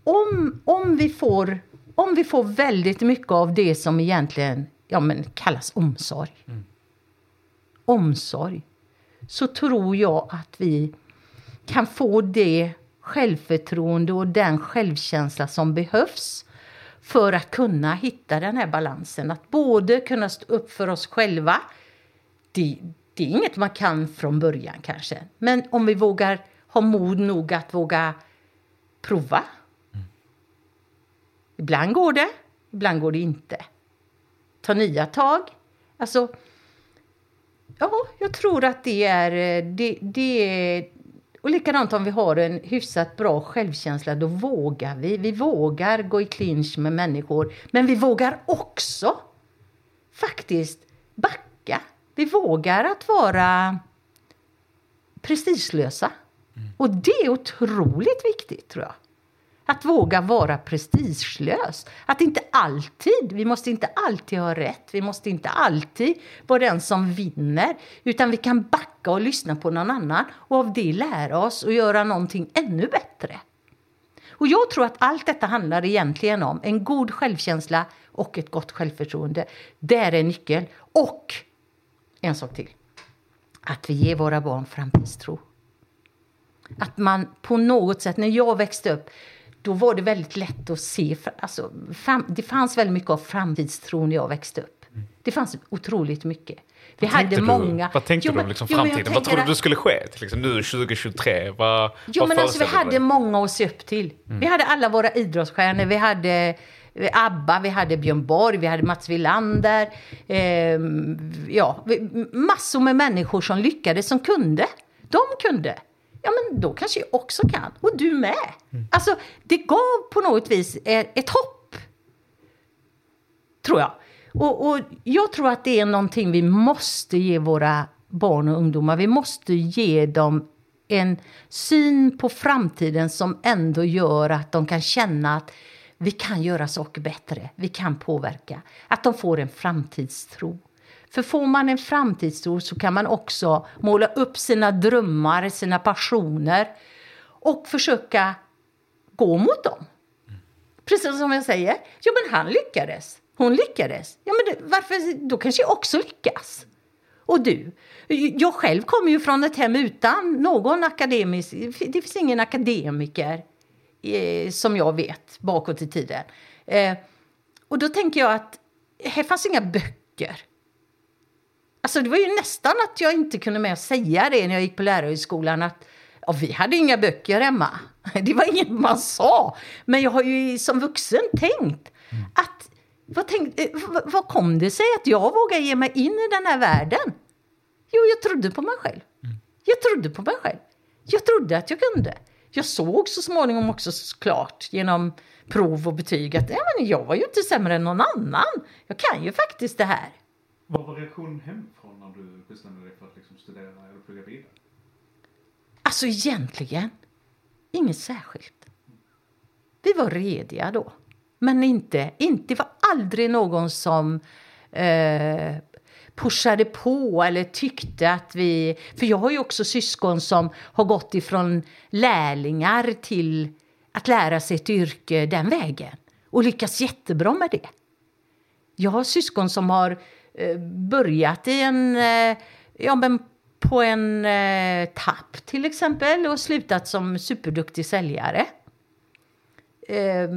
om, om, vi, får, om vi får väldigt mycket av det som egentligen ja, men kallas omsorg. Omsorg. Så tror jag att vi kan få det självförtroende och den självkänsla som behövs för att kunna hitta den här balansen. Att både kunna stå upp för oss själva. Det, det är inget man kan från början kanske. Men om vi vågar ha mod nog att våga prova. Ibland går det, ibland går det inte. Ta nya tag. Alltså, ja, jag tror att det är... Det, det är och likadant om vi har en hyfsat bra självkänsla, då vågar vi. Vi vågar gå i clinch med människor. Men vi vågar också faktiskt backa. Vi vågar att vara prestigelösa. Mm. Och det är otroligt viktigt tror jag. Att våga vara prestigelös. Att inte alltid, vi måste inte alltid ha rätt. Vi måste inte alltid vara den som vinner. Utan vi kan backa och lyssna på någon annan och av det lära oss och göra någonting ännu bättre. Och jag tror att allt detta handlar egentligen om en god självkänsla och ett gott självförtroende. Det är en nyckel. Och en sak till. Att vi ger våra barn framtidstro. Att man på något sätt, när jag växte upp, då var det väldigt lätt att se, alltså, fram, det fanns väldigt mycket av framtidstro när jag växte upp. Det fanns otroligt mycket. Vi Vad hade många... Du, vad tänkte Jo, du men- om liksom jo, framtiden? Vad tänker trodde att- du skulle ske? Exempel nu 2023? Vad, Jo, vad alltså, vi du hade dig? många att se upp till. Vi hade alla våra idrottsstjärnor. Vi hade eh, ABBA, vi hade Björn Borg, vi hade Mats Wilander. ehm, ja, massor med människor som lyckades, som kunde. De kunde. Ja, men då kanske jag också kan. Och du med. Alltså, det gav på något vis eh, ett hopp. Tror jag. Och, och jag tror att det är någonting vi måste ge våra barn och ungdomar. Vi måste ge dem en syn på framtiden som ändå gör att de kan känna att vi kan göra saker bättre, vi kan påverka. Att de får en framtidstro. För får man en framtidstro så kan man också måla upp sina drömmar, sina passioner och försöka gå mot dem. Precis som jag säger. Jo, men han lyckades. Hon lyckades. Ja, men det, varför? Då kanske jag också lyckas. Och du? Jag själv kommer ju från ett hem utan någon akademisk... Det finns ingen akademiker eh, som jag vet bakåt i tiden. Eh, och då tänker jag att här fanns inga böcker. Alltså det var ju nästan att jag inte kunde med att säga det när jag gick på lärarhögskolan att ja, vi hade inga böcker hemma. Det var inget man sa. Men jag har ju som vuxen tänkt att vad, tänk, eh, vad- vad kom det sig att jag vågade ge mig in i den här världen? Jo, jag trodde på mig själv. Jag trodde på mig själv. Jag trodde att jag kunde. Jag såg så småningom också klart genom prov och betyg att ja, men jag var ju inte sämre än någon annan. Jag kan ju faktiskt det här. Vad var reaktionen hemifrån när du bestämde dig för att liksom studera eller plugga vidare? Alltså egentligen, inget särskilt. Vi var rediga då. Men inte, inte, det var aldrig någon som eh, pushade på eller tyckte att vi... För jag har ju också syskon som har gått ifrån lärlingar till att lära sig ett yrke den vägen. Och lyckats jättebra med det. Jag har syskon som har Eh, börjat i en, eh, ja, men på en eh, tapp till exempel och slutat som superduktig säljare. Eh,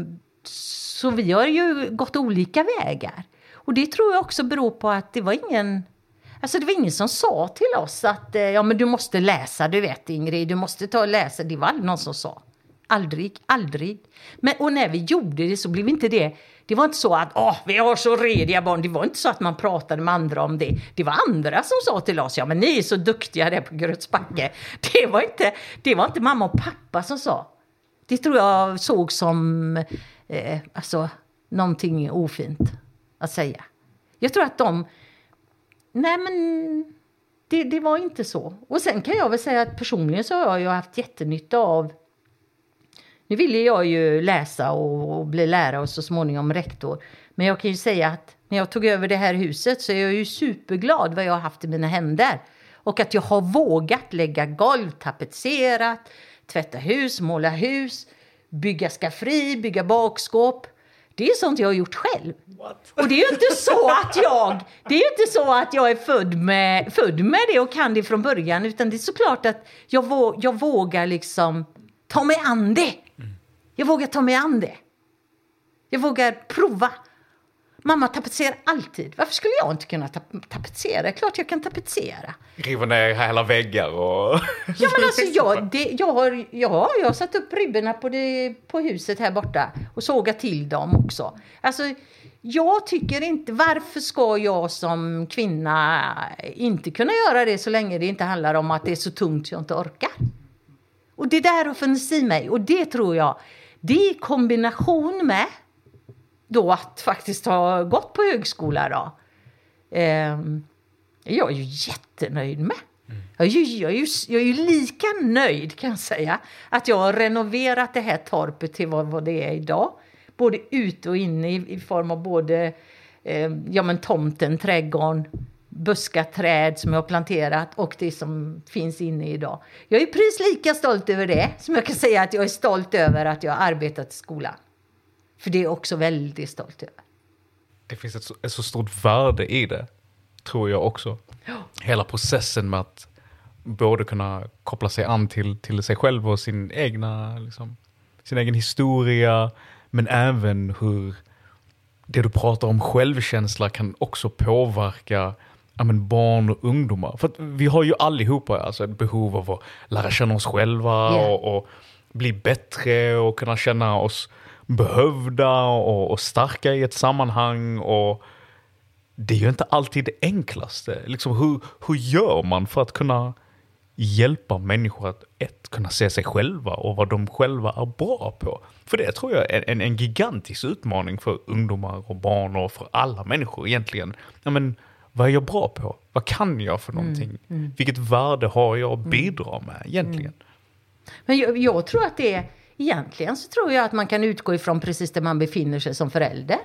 så vi har ju gått olika vägar. Och det tror jag också beror på att det var ingen... Alltså det var ingen som sa till oss att eh, ja, men du måste läsa, du vet Ingrid, du måste ta och läsa. Det var aldrig någon som sa. Aldrig, aldrig. Men, och när vi gjorde det så blev inte det det var inte så att Åh, vi har så rediga barn. Det var inte så att man pratade med andra om det. Det var andra som sa till oss, ja men ni är så duktiga där på Grötsbacke. Det var inte, det var inte mamma och pappa som sa. Det tror jag såg som eh, alltså, någonting ofint att säga. Jag tror att de... Nej, men det, det var inte så. Och sen kan jag väl säga att personligen så har jag haft jättenytta av nu ville jag ju läsa och, och bli lärare och så småningom rektor. Men jag kan ju säga att när jag tog över det här huset så är jag ju superglad vad jag har haft i mina händer. Och att jag har vågat lägga golv, tapetserat, tvätta hus, måla hus, bygga skafferi, bygga bakskåp. Det är sånt jag har gjort själv. What? Och det är ju inte så att jag, det är inte så att jag är född med, född med det och kan det från början. Utan det är såklart att jag, vå, jag vågar liksom ta mig an det. Jag vågar ta mig an det. Jag vågar prova. Mamma tapetserar alltid. Varför skulle jag inte kunna tap tapetsera? Klart jag kan tapetsera. Riva ner hela väggar och... ja, men alltså jag, det, jag, har, ja, jag har satt upp ribborna på, det, på huset här borta och sågat till dem också. Alltså, jag tycker inte, varför ska jag som kvinna inte kunna göra det så länge det inte handlar om att det är så tungt så jag inte orkar? Och det där har funnits i mig och det tror jag, det i kombination med då att faktiskt ha gått på högskola då. Eh, jag är ju jättenöjd med. Mm. Jag, är ju, jag, är ju, jag är ju lika nöjd kan jag säga att jag har renoverat det här torpet till vad, vad det är idag. Både ute och inne i, i form av både eh, ja, men tomten, trädgården, buskaträd som jag har planterat och det som finns inne idag. Jag är precis lika stolt över det som jag kan säga att jag är stolt över att jag har arbetat i skolan. För det är jag också väldigt stolt över. Det finns ett så, ett så stort värde i det, tror jag också. Ja. Hela processen med att både kunna koppla sig an till, till sig själv och sin egna, liksom, sin egen historia, men även hur det du pratar om självkänsla kan också påverka ja, men barn och ungdomar. För vi har ju allihopa alltså, ett behov av att lära känna oss själva yeah. och, och, bli bättre och kunna känna oss behövda och, och, starka i ett sammanhang. Och det är ju inte alltid det enklaste. Liksom, hur, hur gör man för att kunna hjälpa människor att ett, kunna se sig själva och vad de själva är bra på? För det tror jag är en, en gigantisk utmaning för ungdomar och barn och för alla människor egentligen. Ja, men, vad är jag bra på? Vad kan jag för mm, någonting? Mm. Vilket värde har jag att mm. bidra med egentligen? Mm. Men jag, jag, tror att det är, egentligen så tror jag att man kan utgå ifrån precis där man befinner sig som förälder.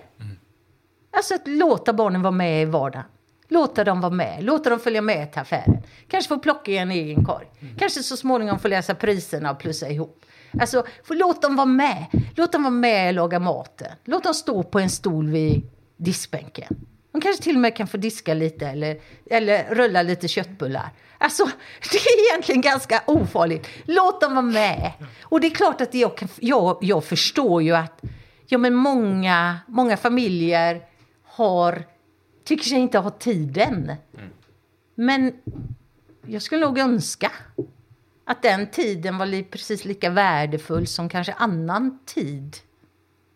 Alltså att låta barnen vara med i vardagen. Låta dem vara med, låta dem följa med till affären. Kanske få plocka i en egen korg. Kanske så småningom få läsa priserna och plussa ihop. Alltså, för låt dem vara med. Låt dem vara med och laga maten. Låt dem stå på en stol vid diskbänken. De kanske till och med kan få diska lite eller, eller rulla lite köttbullar. Alltså, det är egentligen ganska ofarligt. Låt dem vara med. Och det är klart att jag, kan, jag, jag förstår ju att ja, men många, många familjer har, tycker sig inte ha tiden. Mm. Men jag skulle nog önska att den tiden var li, precis lika värdefull som kanske annan tid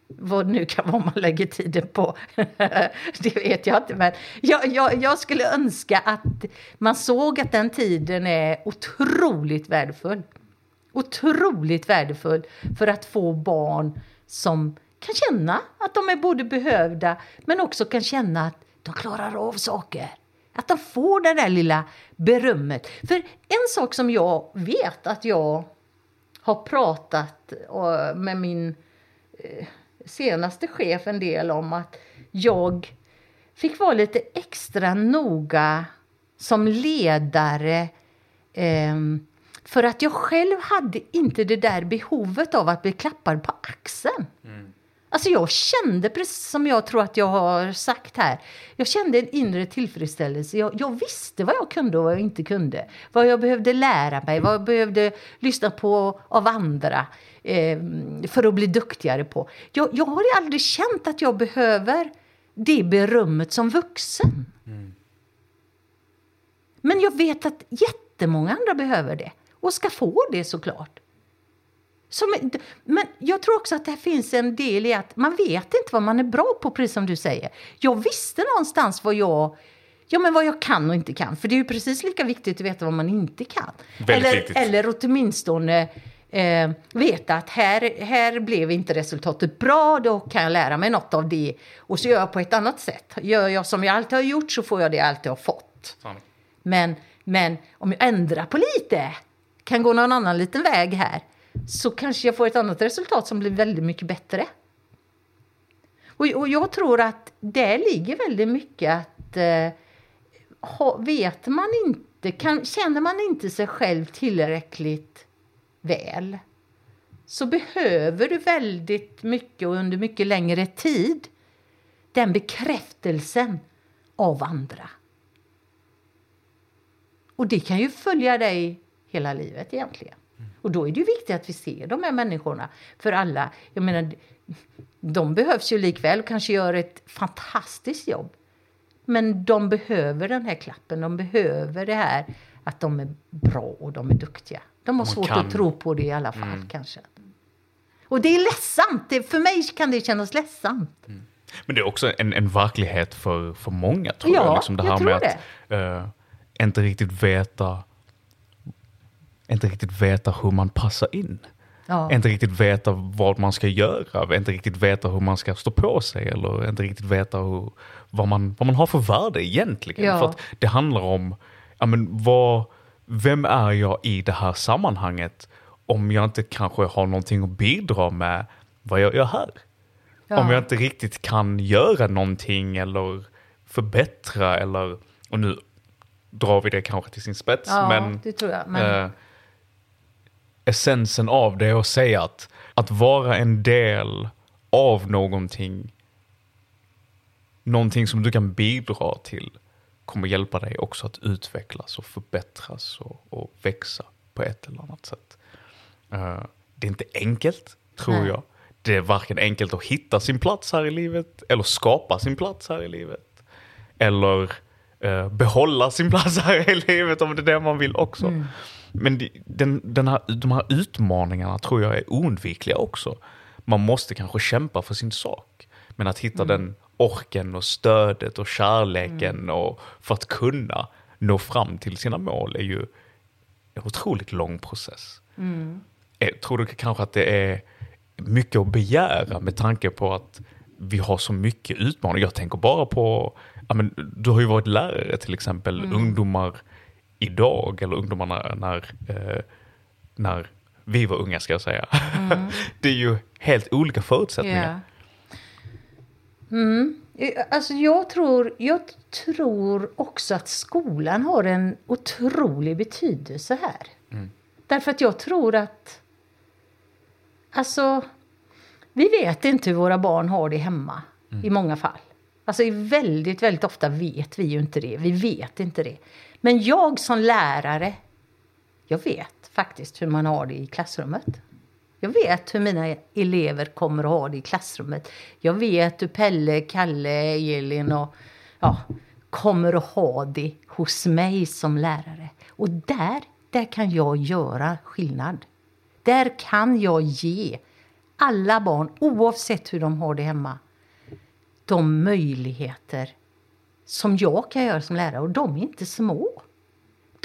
vad nu kan vara man lägger tiden på, det vet jag inte. Men jag, jag, jag, skulle önska att man såg att den tiden är otroligt värdefull. Otroligt värdefull för att få barn som kan känna att de är både behövda men också kan känna att de klarar av saker. Att de får det där lilla berömmet. För en sak som jag vet att jag har pratat eh, med min eh, senaste chef en del om att jag fick vara lite extra noga som ledare eh, för att jag själv hade inte det där behovet av att bli klappad på axeln. Mm. Alltså jag kände, precis som jag tror att jag har sagt här, jag kände en inre tillfredsställelse. Jag, jag, visste vad jag kunde och vad jag inte kunde. Vad jag behövde lära mig, vad jag behövde lyssna på av andra eh, för att bli duktigare på. Jag, jag har aldrig känt att jag behöver det berömmet som vuxen. Mm. Men jag vet att jättemånga andra behöver det och ska få det såklart. Som, men jag tror också att det finns en del i att man vet inte vad man är bra på, precis som du säger. Jag visste någonstans vad jag, ja, men vad jag kan och inte kan. För det är ju precis lika viktigt att veta vad man inte kan. Väldigt eller, viktigt. eller åtminstone eh, veta att här, här blev inte resultatet bra, då kan jag lära mig något av det. Och så gör jag på ett annat sätt. Gör jag som jag alltid har gjort så får jag det jag alltid har fått. Men, men om jag ändrar på lite, kan gå någon annan liten väg här, så kanske jag får ett annat resultat som blir väldigt mycket bättre. Och, och jag tror att det ligger väldigt mycket att eh, ha, vet man inte, kan, känner man inte sig själv tillräckligt väl så behöver du väldigt mycket och under mycket längre tid den bekräftelsen av andra. Och det kan ju följa dig hela livet egentligen. Och då är det ju viktigt att vi ser de här människorna. För alla, jag menar, de behövs ju likväl och kanske gör ett fantastiskt jobb. Men de behöver den här klappen, de behöver det här att de är bra och de är duktiga. De har Man svårt kan. att tro på det i alla fall kanske. Och det är ledsamt, det, för mig kan det kännas ledsamt. Men det är också en, en verklighet för, för många tror Ja, jag. Liksom det jag här tror med att eh, inte riktigt veta inte riktigt veta hur man passar in. Ja. Inte riktigt veta vad man ska göra, inte riktigt veta hur man ska stå på sig eller inte riktigt veta hur, vad, man, vad man har för värde egentligen. Ja. För att det handlar om, ja, men vad, vem är jag i det här sammanhanget om jag inte kanske har någonting att bidra med vad jag gör här? Ja. Om jag inte riktigt kan göra någonting eller förbättra eller, och nu drar vi det kanske till sin spets, Ja, men, jag. Men, eh, essensen av det är att säga att, att vara en del av någonting, någonting som du kan bidra till, kommer hjälpa dig också att utvecklas och förbättras och, och växa på ett eller annat sätt. Eh, det är inte enkelt, tror Nej. jag. Det är varken enkelt att hitta sin plats här i livet eller skapa sin plats här i livet. Eller eh, behålla sin plats här i livet om det är det man vill också. Mm. Men det- den, den här, de här utmaningarna tror jag är oundvikliga också. Man måste kanske kämpa för sin sak. Men att hitta den orken och stödet och kärleken och för att kunna nå fram till sina mål är ju en otroligt lång process. Eh, Tror du kanske att det är mycket att begära med tanke på att vi har så mycket utmaningar? Jag tänker bara på, ja, men, du har ju varit lärare till exempel, ungdomar idag eller ungdomarna när, eh, när vi var unga ska jag säga. det är ju helt olika förutsättningar. Ja. Mm. Eh, Alltså jag tror, jag tror också att skolan har en otrolig betydelse här. Därför att jag tror att... Alltså, vi vet inte hur våra barn har det hemma i många fall. Alltså väldigt, väldigt ofta vet vi ju inte det. Vi vet inte det. Men jag som lärare, jag vet faktiskt hur man har det i klassrummet. Jag vet hur mina elever kommer att ha det i klassrummet. Jag vet hur Pelle, Kalle, Elin och ja, kommer att ha det hos mig som lärare. Och där, där kan jag göra skillnad. Där kan jag ge alla barn, oavsett hur de har det hemma, de möjligheter som jag kan göra som lärare. Och de är inte små.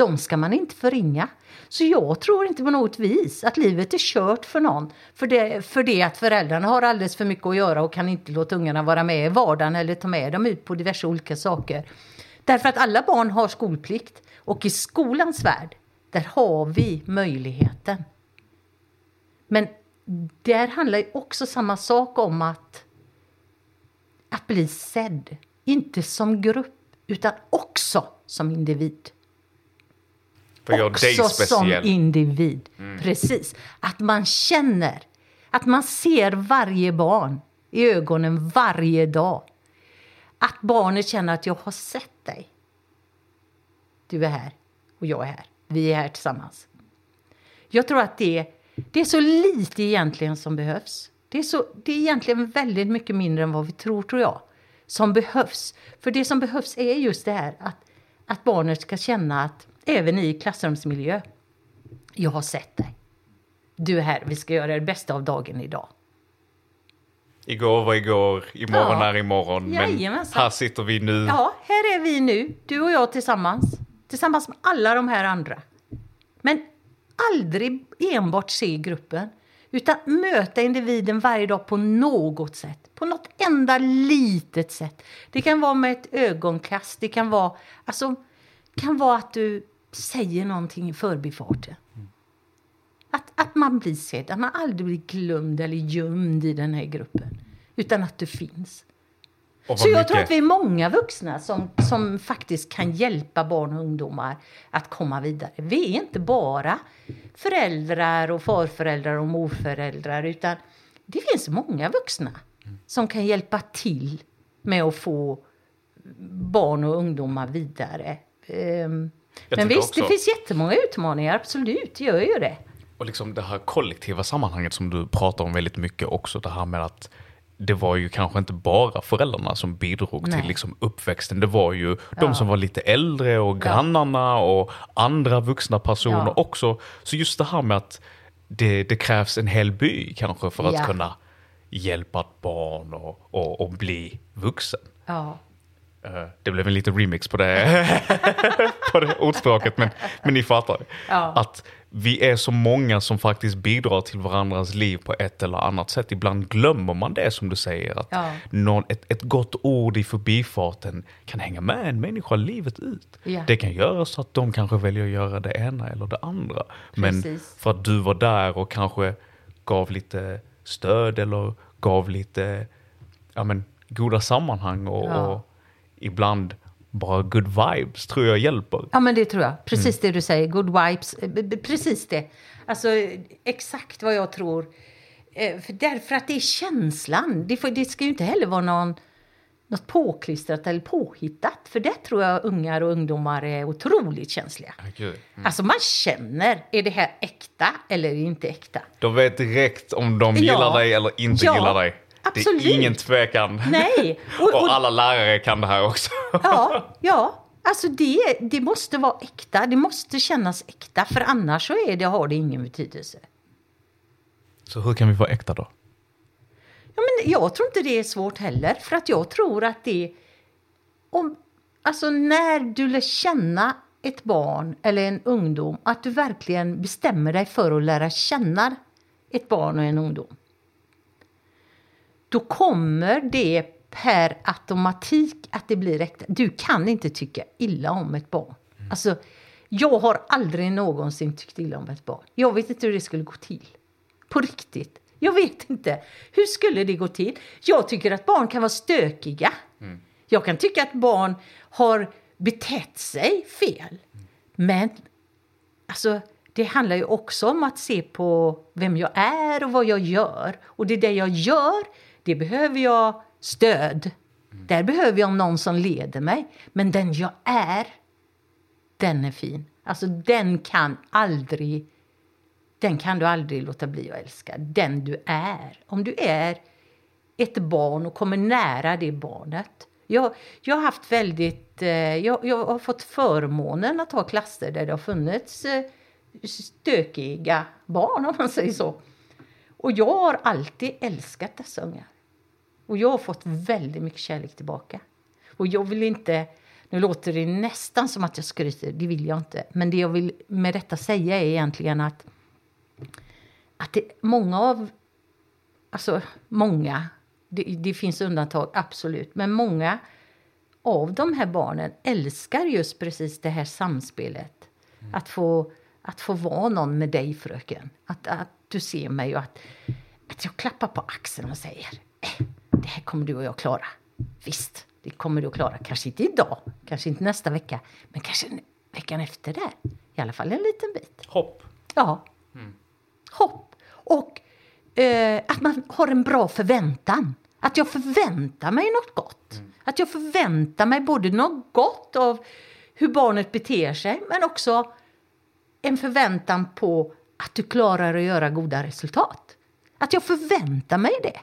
De ska man inte förringa. Så jag tror inte på något vis att livet är kört för någon. För det, för det att föräldrarna har alldeles för mycket att göra och kan inte låta ungarna vara med i vardagen eller ta med dem ut på diverse olika saker. Därför att alla barn har skolplikt. Och i skolans värld, där har vi möjligheten. Men där handlar ju också samma sak om att, att bli sedd. Inte som grupp, utan också som individ. Också som speciell. Mm. individ. Precis. Att man känner, att man ser varje barn i ögonen varje dag. Att barnet känner att jag har sett dig. Du är här och jag är här. Vi är här tillsammans. Jag tror att det, det är så lite egentligen som behövs. Det är, så, det är egentligen väldigt mycket mindre än vad vi tror, tror jag, som behövs. För det som behövs är just det här att, att barnet ska känna att även i klassrumsmiljö, jag har sett dig. Du är här, vi ska göra det bästa av dagen idag. Igår var igår, imorgon Ja. är imorgon. Men Jajamensan. här sitter vi nu. Ja, här är vi nu, du och jag tillsammans. Tillsammans med alla de här andra. Men aldrig enbart se gruppen. Utan möta individen varje dag på något sätt. På något enda litet sätt. Det kan vara med ett ögonkast. Det kan vara, alltså, kan vara att du säger någonting i förbifarten. Att, att man blir sedd, att man aldrig blir glömd eller gömd i den här gruppen. Utan att du finns. Så jag mycket- tror att vi är många vuxna som, som faktiskt kan hjälpa barn och ungdomar att komma vidare. Vi är inte bara föräldrar och farföräldrar och morföräldrar utan det finns många vuxna som kan hjälpa till med att få barn och ungdomar vidare. Ehm, Men visst, det också- finns jättemånga utmaningar, absolut, det gör ju det. Och liksom det här kollektiva sammanhanget som du pratar om väldigt mycket också. Det här med att det var ju kanske inte bara föräldrarna som bidrog Nej. till liksom uppväxten. Det var ju Ja. de som var lite äldre och grannarna och andra vuxna personer Ja. också. Så just det här med att det, det krävs en hel by kanske för att Ja. kunna hjälpa ett barn och, och, och bli vuxen. Ja. Eh, Det blev en liten remix på det, på det ordspråket, men, men ni fattar. Ja. Att vi är så många som faktiskt bidrar till varandras liv på ett eller annat sätt. Ibland glömmer man det som du säger. Att Ja. någon, ett, ett gott ord i förbifarten kan hänga med en människa livet ut. Ja. Det kan göra så att de kanske väljer att göra det ena eller det andra. Men Precis. för att du var där och kanske gav lite stöd eller gav lite ja, men, goda sammanhang och, och ibland bara good vibes tror jag hjälper. Ja, men det tror jag. Precis det du säger. Good vibes. Eh, Precis det. Alltså, exakt vad jag tror. Eh, För därför att det är känslan. Det, får, det ska ju inte heller vara någon, något påklistrat eller påhittat. För det tror jag ungar och ungdomar är otroligt känsliga. Gud. Alltså man känner, är det här äkta eller är det inte äkta? De vet direkt om de Ja. gillar dig eller inte Ja, gillar dig. Absolut. Det är ingen tvekan. Nej. Och, Och, och, alla lärare kan det här också. ja, ja. Alltså det, det måste vara äkta. Det måste kännas äkta. För annars så är det, har det ingen betydelse. Så hur kan vi vara äkta då? Ja, men jag tror inte det är svårt heller. För att jag tror att det... Om, alltså när du lär känna ett barn eller en ungdom, att du verkligen bestämmer dig för att lära känna ett barn och en ungdom. Då kommer det per automatik att det blir äkta. Du kan inte tycka illa om ett barn. Alltså, jag har aldrig någonsin tyckt illa om ett barn. Jag vet inte hur det skulle gå till. På riktigt. Jag vet inte. Hur skulle det gå till? Jag tycker att barn kan vara stökiga. Jag kan tycka att barn har betett sig fel. Men alltså, det handlar ju också om att se på vem jag är och vad jag gör. Och det där jag gör, det behöver jag stöd. Där behöver jag någon som leder mig. Men den jag är, den är fin. Alltså den kan aldrig den kan du aldrig låta bli att älska. Den du är. Om du är ett barn och kommer nära det barnet. Jag, jag har haft väldigt, eh, jag, jag har fått förmånen att ha klasser där det har funnits eh, stökiga barn om man säger så. Och jag har alltid älskat dessa ungar. Och jag har fått väldigt mycket kärlek tillbaka. Och jag vill inte, nu låter det nästan som att jag skryter, det vill jag inte. Men det jag vill med detta säga är egentligen att att det, många av, alltså många, det, det finns undantag absolut, men många av de här barnen älskar just precis det här samspelet. Att, få, att få vara någon med dig fröken. Att, att du ser mig och att, att jag klappar på axeln och säger eh, det här kommer du och jag klara. Visst, det kommer du att klara. Kanske inte idag, kanske inte nästa vecka, men kanske veckan efter det. I alla fall en liten bit. Hopp. Ja. Hopp. Och eh, att man har en bra förväntan. Att jag förväntar mig något gott. Att jag förväntar mig både något gott av hur barnet beter sig men också en förväntan på att du klarar att göra goda resultat. Att jag förväntar mig det.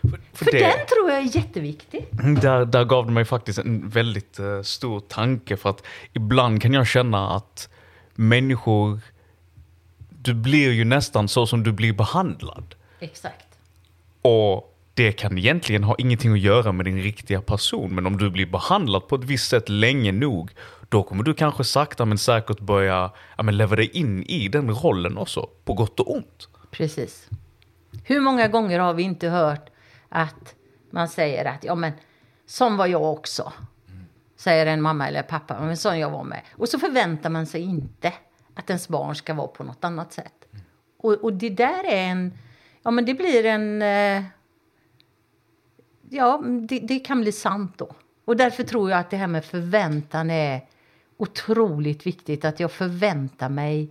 För, För det, den tror jag är jätteviktig. där, där gav det mig faktiskt en väldigt eh, stor tanke för att ibland kan jag känna att människor, du blir ju nästan så som du blir behandlad. Exakt. Och det kan egentligen ha ingenting att göra med din riktiga person, men om du blir behandlad på ett visst sätt länge nog, då kommer du kanske sakta men säkert börja ja, men leva dig in i den rollen också, på gott och ont. Precis. Hur många gånger har vi inte hört att man säger att ja men sån var jag också. Säger en mamma eller pappa, men sån jag var med. Och så förväntar man sig inte att ens barn ska vara på något annat sätt. Och, och det där är en, ja men det blir en, eh, ja det, det kan bli sant då. Och därför tror jag att det här med förväntan är otroligt viktigt. Att jag förväntar mig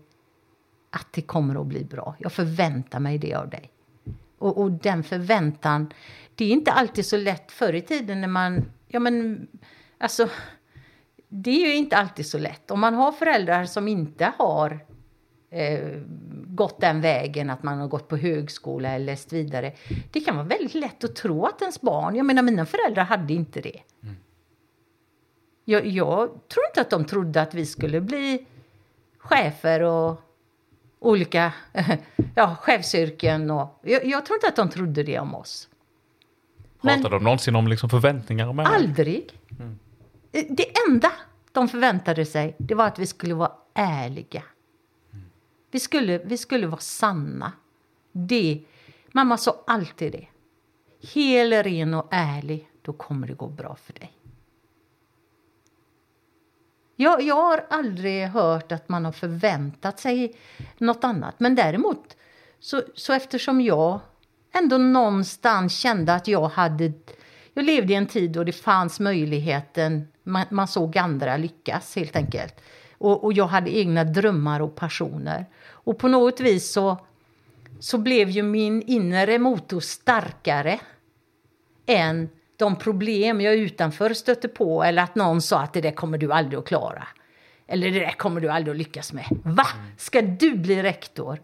att det kommer att bli bra. Jag förväntar mig det av dig. Och, och den förväntan, det är inte alltid så lätt förr i tiden när man, ja men, alltså, det är ju inte alltid så lätt. Om man har föräldrar som inte har eh, gått den vägen, att man har gått på högskola eller läst vidare. Det kan vara väldigt lätt att tro att ens barn, jag menar mina föräldrar hade inte det. Jag, jag tror inte att de trodde att vi skulle bli chefer och olika ja, chefsyrken. Och, jag, jag tror inte att de trodde det om oss. Men- Pratade de någonsin om liksom förväntningar dig? Aldrig. Det enda de förväntade sig det var att vi skulle vara ärliga. Vi skulle, vi skulle vara sanna. Det, mamma sa alltid det. Hel, ren och ärlig, då kommer det gå bra för dig. Jag, jag har aldrig hört att man har förväntat sig något annat. Men däremot, så, så eftersom jag ändå någonstans kände att jag hade... Jag levde i en tid då det fanns möjligheten, man, man såg andra lyckas helt enkelt. Och, och jag hade egna drömmar och passioner. Och på något vis så, så blev ju min inre motor starkare än de problem jag utanför stötte på eller att någon sa att det där kommer du aldrig att klara. Eller det där kommer du aldrig att lyckas med. Va? Ska du bli rektor?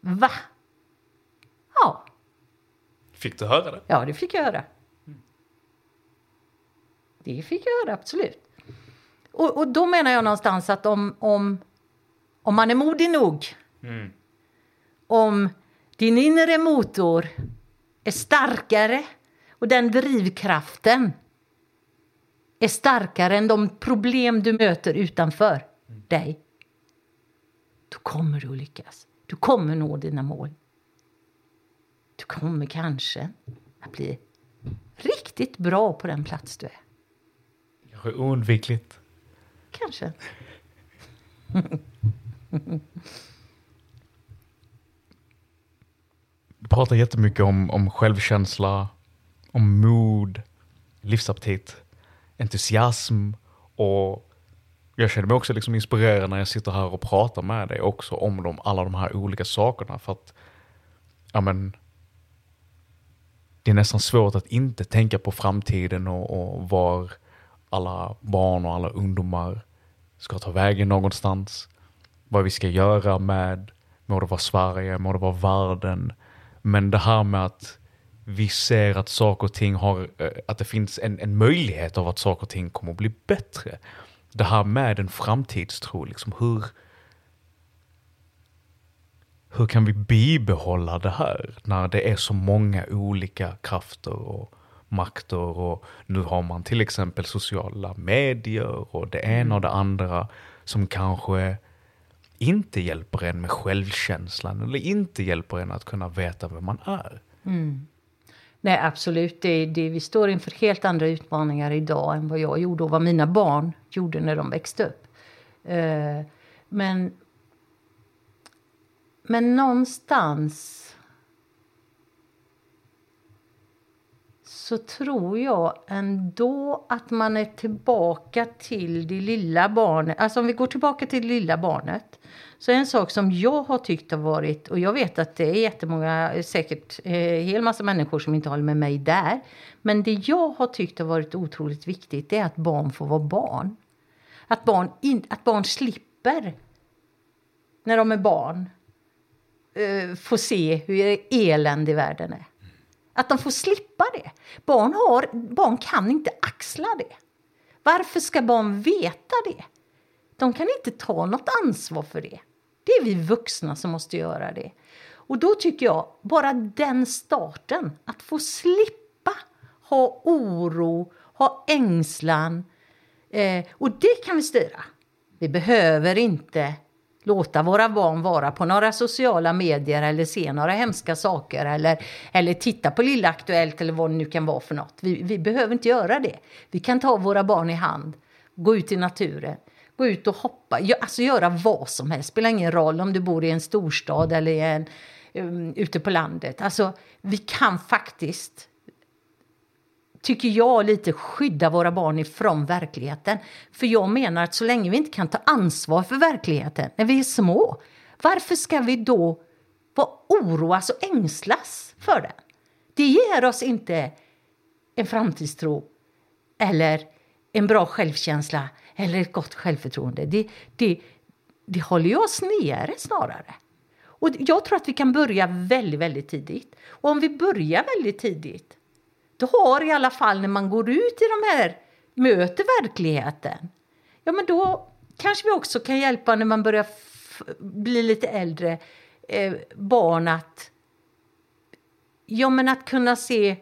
Va? Ja, Fick du höra det? ja det fick jag höra. Det fick jag höra, absolut. Och, och då menar jag någonstans att om, om, om man är modig nog, om din inre motor är starkare och den drivkraften är starkare än de problem du möter utanför dig. Då kommer du att lyckas. Du kommer nå dina mål. Du kommer kanske att bli riktigt bra på den plats du är. Kanske oundvikligt. Kanske. Du pratar jättemycket om, om självkänsla, om mod, livsaptit, entusiasm och jag känner mig också liksom inspirerad när jag sitter här och pratar med dig också om de, alla de här olika sakerna för att ja men, det är nästan svårt att inte tänka på framtiden och, och var alla barn och alla ungdomar ska ta vägen någonstans. Vad vi ska göra med, må det vara Sverige, må det vara världen. Men det här med att vi ser att saker och ting har, eh, att det finns en, en möjlighet av att saker och ting kommer att bli bättre. Det här med en framtidstro, liksom hur, hur kan vi bibehålla det här när det är så många olika krafter och makter och nu har man till exempel sociala medier och det ena och det andra som kanske inte hjälper en med självkänslan eller inte hjälper en att kunna veta vem man är. Nej, absolut. Det, det, vi står inför helt andra utmaningar idag än vad jag gjorde och vad mina barn gjorde när de växte upp. Eh, men, men någonstans så tror jag ändå att man är tillbaka till det lilla barnet. Alltså om vi går tillbaka till det lilla barnet. Så en sak som jag har tyckt har varit, och jag vet att det är jättemånga, säkert eh, hel massa människor som inte håller med mig där. Men det jag har tyckt har varit otroligt viktigt det är att barn får vara barn. Att barn, in, att barn slipper, när de är barn, eh, få se hur eländig världen är. Att de får slippa det. Barn, har, barn kan inte axla det. Varför ska barn veta det? De kan inte ta något ansvar för det. Det är vi vuxna som måste göra det. Och då tycker jag, bara den starten, att få slippa ha oro, ha ängslan. Eh, och det kan vi styra. Vi behöver inte låta våra barn vara på några sociala medier eller se några hemska saker eller, eller titta på Lilla Aktuellt eller vad det nu kan vara för något. Vi, vi behöver inte göra det. Vi kan ta våra barn i hand, gå ut i naturen, gå ut och hoppa, alltså göra vad som helst. Spelar ingen roll om du bor i en storstad eller i en, um, ute på landet. Alltså, vi kan faktiskt tycker jag, lite skydda våra barn ifrån verkligheten. För jag menar att så länge vi inte kan ta ansvar för verkligheten när vi är små, varför ska vi då vara oroas och ängslas för den? Det ger oss inte en framtidstro eller en bra självkänsla eller ett gott självförtroende. Det, det, det håller ju oss nere snarare. Och jag tror att vi kan börja väldigt, väldigt tidigt. Och om vi börjar väldigt tidigt då har i alla fall när man går ut i de här, möter verkligheten, ja men då kanske vi också kan hjälpa när man börjar bli lite äldre, eh, barn att, ja men att kunna se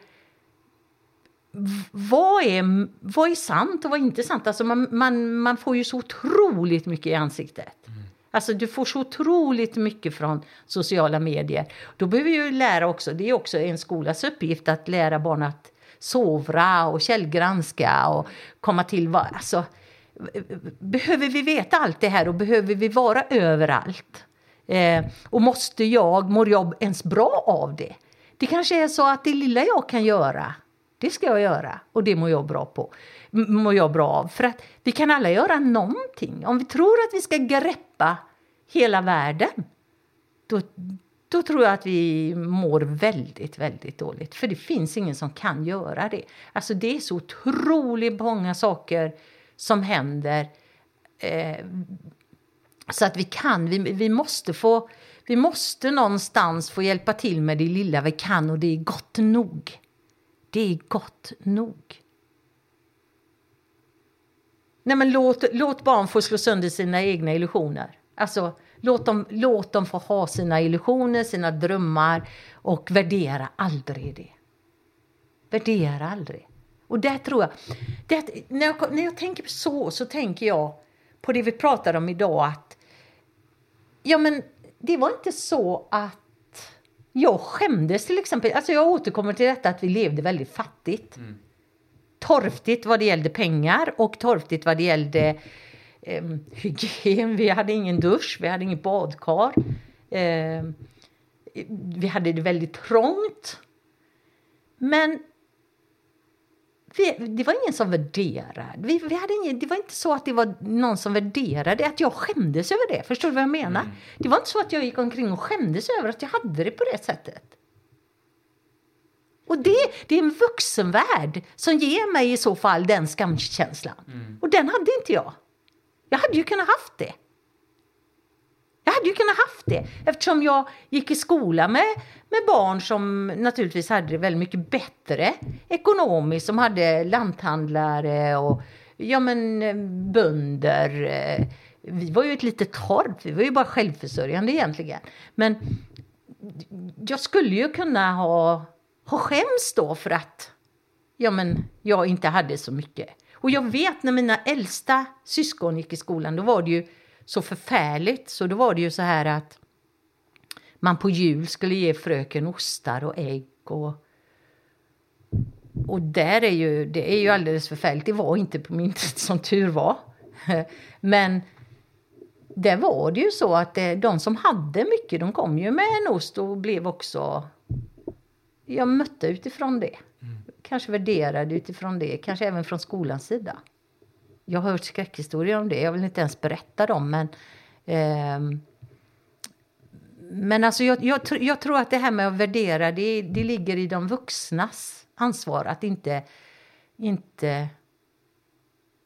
vad är, vad är sant och vad är inte sant? Alltså man, man, man får ju så otroligt mycket i ansiktet. Mm. Alltså du får så otroligt mycket från sociala medier. Då behöver vi ju lära också, det är också en skolas uppgift att lära barn att sovra och källgranska och komma till vad, alltså, behöver vi veta allt det här och behöver vi vara överallt? Eh, och måste jag, mår jag ens bra av det? Det kanske är så att det lilla jag kan göra, det ska jag göra och det mår jag bra på. Mår jag bra av. För att vi kan alla göra någonting. Om vi tror att vi ska greppa hela världen, då, då tror jag att vi mår väldigt, väldigt dåligt. För det finns ingen som kan göra det. Alltså det är så otroligt många saker som händer. Eh, så att vi kan, vi, vi måste få, vi måste någonstans få hjälpa till med det lilla vi kan och det är gott nog. Det är gott nog. Nej men låt, låt barn få slå sönder sina egna illusioner. Alltså, Låt dem, låt dem få ha sina illusioner, sina drömmar och värdera aldrig det. Värdera aldrig. Och där tror jag, det, när jag, när jag tänker så, så tänker jag på det vi pratade om idag att ja men det var inte så att jag skämdes till exempel. Alltså jag återkommer till detta att vi levde väldigt fattigt. Mm. Torftigt vad det gällde pengar och torftigt vad det gällde eh, hygien. Vi hade ingen dusch, vi hade inget badkar. Eh, vi hade det väldigt trångt. Men vi, det var ingen som värderade. Vi, vi hade ingen, det var inte så att det var någon som värderade att jag skämdes över det. Förstår du vad jag menar? Mm. Det var inte så att jag gick omkring och skämdes över att jag hade det på det sättet. Och det, det är en vuxenvärld som ger mig i så fall den skamkänslan. Mm. Och den hade inte jag. Jag hade ju kunnat haft det. Jag hade ju kunnat haft det eftersom jag gick i skola med, med barn som naturligtvis hade det väldigt mycket bättre ekonomiskt, som hade lanthandlare och ja, men, bönder. Vi var ju ett litet torp, vi var ju bara självförsörjande egentligen. Men jag skulle ju kunna ha, ha skäms då för att ja, men, jag inte hade så mycket. Och jag vet när mina äldsta syskon gick i skolan, då var det ju så förfärligt. Så då var det ju så här att man på jul skulle ge fröken ostar och ägg och och där är ju, det är ju alldeles förfärligt. Det var inte på min tid som tur var. Men där var det ju så att det, de som hade mycket, de kom ju med en ost och blev också jag mötte utifrån det. Mm. Kanske värderade utifrån det, kanske även från skolans sida. Jag har hört skräckhistorier om det, jag vill inte ens berätta dem men eh, men alltså jag, jag, jag, tror att det här med att värdera, det, det ligger i de vuxnas ansvar att inte, inte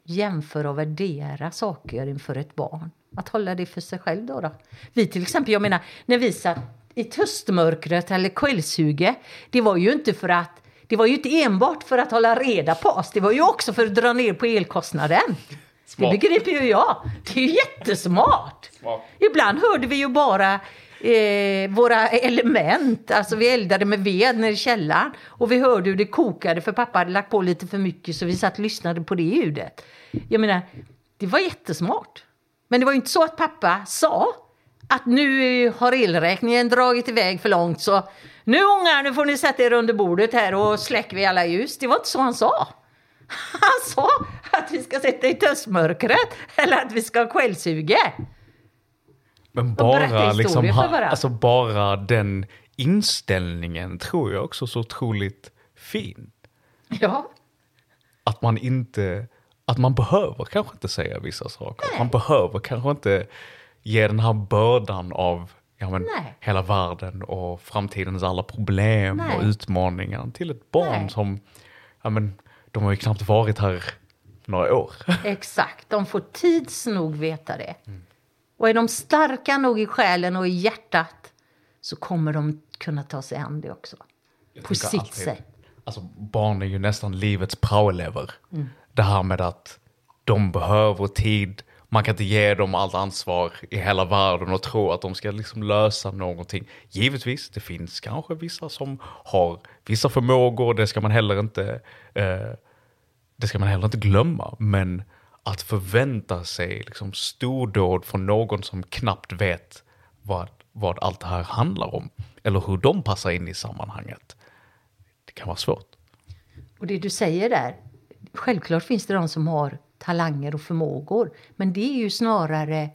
jämföra och värdera saker inför ett barn. Att hålla det för sig själv då. då. Vi till exempel, jag menar, när vi satt i tustmörkret eller kvällssuget, det var ju inte för att det var ju inte enbart för att hålla reda på oss, det var ju också för att dra ner på elkostnaden. Smart. Det begriper ju jag. Det är ju jättesmart. Smart. Ibland hörde vi ju bara eh, våra element, alltså vi eldade med ved nere i källaren och vi hörde hur det kokade för pappa hade lagt på lite för mycket så vi satt och lyssnade på det ljudet. Jag menar, det var jättesmart. Men det var ju inte så att pappa sa att nu har elräkningen dragit iväg för långt så nu ungar, nu får ni sätta er under bordet här och släcker vi alla ljus. Det var inte så han sa. Han sa att vi ska sätta i töstmörkret eller att vi ska ha kvällssuge. Men bara, liksom, ha, alltså bara den inställningen tror jag också så otroligt fin. Ja, Att man inte, att man behöver kanske inte säga vissa saker. Man behöver kanske inte ge den här bördan av ja, men, Nej. hela världen och framtidens alla problem Nej. och utmaningar till ett barn Nej. som, ja men, de har ju knappt varit här några år. exakt. De får tids nog veta det. Och är de starka nog i själen och i hjärtat så kommer de kunna ta sig an det också. På tycker sitt alltid- sätt. Alltså barn är ju nästan livets praoelever. Mm. Det här med att de behöver tid, man kan inte ge dem allt ansvar i hela världen och tro att de ska liksom lösa någonting. Givetvis, det finns kanske vissa som har vissa förmågor, det ska man heller inte, eh, det ska man heller inte glömma. Men att förvänta sig liksom stordåd från någon som knappt vet vad, vad allt det här handlar om, eller hur de passar in i sammanhanget. Det kan vara svårt. Och det du säger där, självklart finns det de som har talanger och förmågor. Men det är ju snarare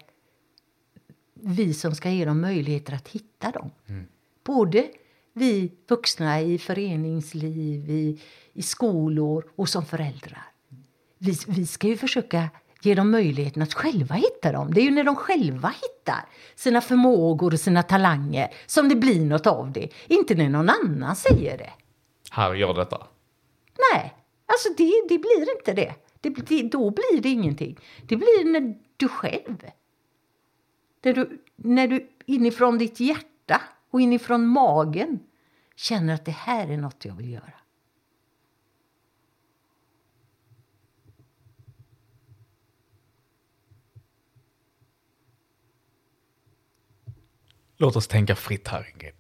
vi som ska ge dem möjligheter att hitta dem. Både vi vuxna i föreningsliv, i, i skolor och som föräldrar. Vi, vi ska ju försöka ge dem möjligheten att själva hitta dem. Det är ju när de själva hittar sina förmågor och sina talanger som det blir något av det. Inte när någon annan säger det. Här, gör detta. Nej, alltså det, det blir inte det det, det. Då blir det ingenting. Det blir när du själv, när du, när du inifrån ditt hjärta och inifrån magen känner att det här är något jag vill göra. Låt oss tänka fritt här, Ingrid.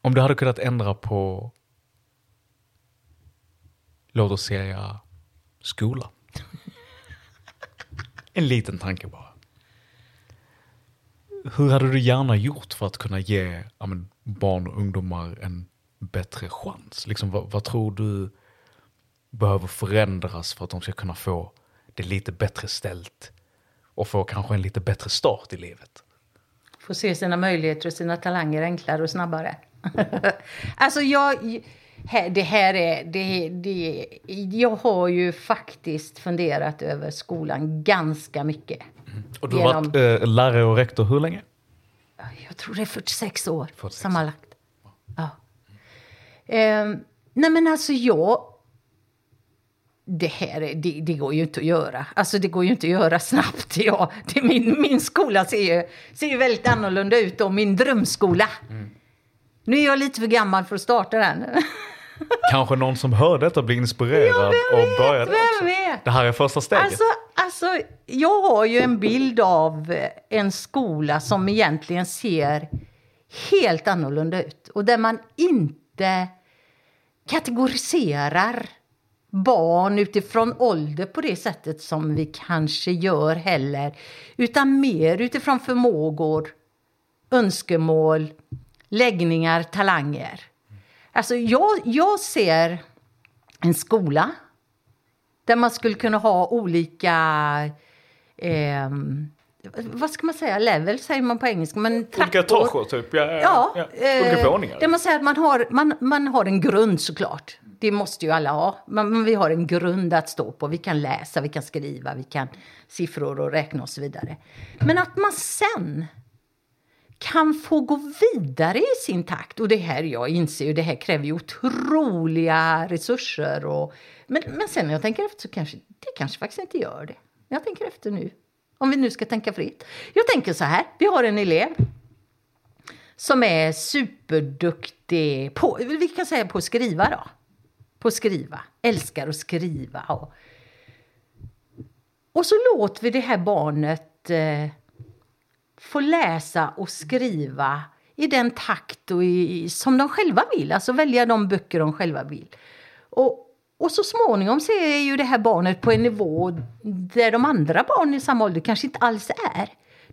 Om du hade kunnat ändra på, låt oss säga, skolan. En liten tanke bara. Hur hade du gärna gjort för att kunna ge ja, men, barn och ungdomar en bättre chans? Liksom, vad, vad tror du behöver förändras för att de ska kunna få det lite bättre ställt och få kanske en lite bättre start i livet? Få se sina möjligheter och sina talanger enklare och snabbare. alltså jag... här- Det här är... Det, det, jag har ju faktiskt funderat över skolan ganska mycket. Och du har Genom- varit eh, lärare och rektor hur länge? Jag tror det är 46 år 46. sammanlagt. Ja. Ehm, nej men alltså jag... Det här är, det, det går ju inte att göra. Alltså det går ju inte att göra snabbt. Ja, det, min, min skola ser ju, ser ju väldigt annorlunda ut då, min drömskola. Nu är jag lite för gammal för att starta den. Kanske någon som hör detta blir inspirerad Ja, och börjar det vem vet? Det här är första steget. Alltså, alltså, jag har ju en bild av en skola som egentligen ser helt annorlunda ut. Och där man inte kategoriserar barn utifrån ålder på det sättet som vi kanske gör heller. Utan mer utifrån förmågor, önskemål, läggningar, talanger. Alltså jag, jag ser en skola där man skulle kunna ha olika... ehm, vad ska man säga? Level säger man på engelska. Men Olika etager typ. Ja, Ja, ja. Olika eh, våningar. Där man säger att man har, man, man har en grund såklart. Det måste ju alla ha. Men, men vi har en grund att stå på. Vi kan läsa, vi kan skriva, vi kan siffror och räkna och så vidare. Men att man sen kan få gå vidare i sin takt. Och det här, jag inser ju, det här kräver ju otroliga resurser. Och, men, men sen när jag tänker efter så kanske det kanske faktiskt inte gör det. Jag tänker efter nu. Om vi nu ska tänka fritt. Jag tänker så här, vi har en elev som är superduktig på, vi kan säga på att skriva då. På att skriva, älskar att skriva. Och, och så låter vi det här barnet eh, få läsa och skriva i den takt och i, som de själva vill, alltså välja de böcker de själva vill. Och, och så småningom så är ju det här barnet på en nivå där de andra barnen i samma ålder kanske inte alls är.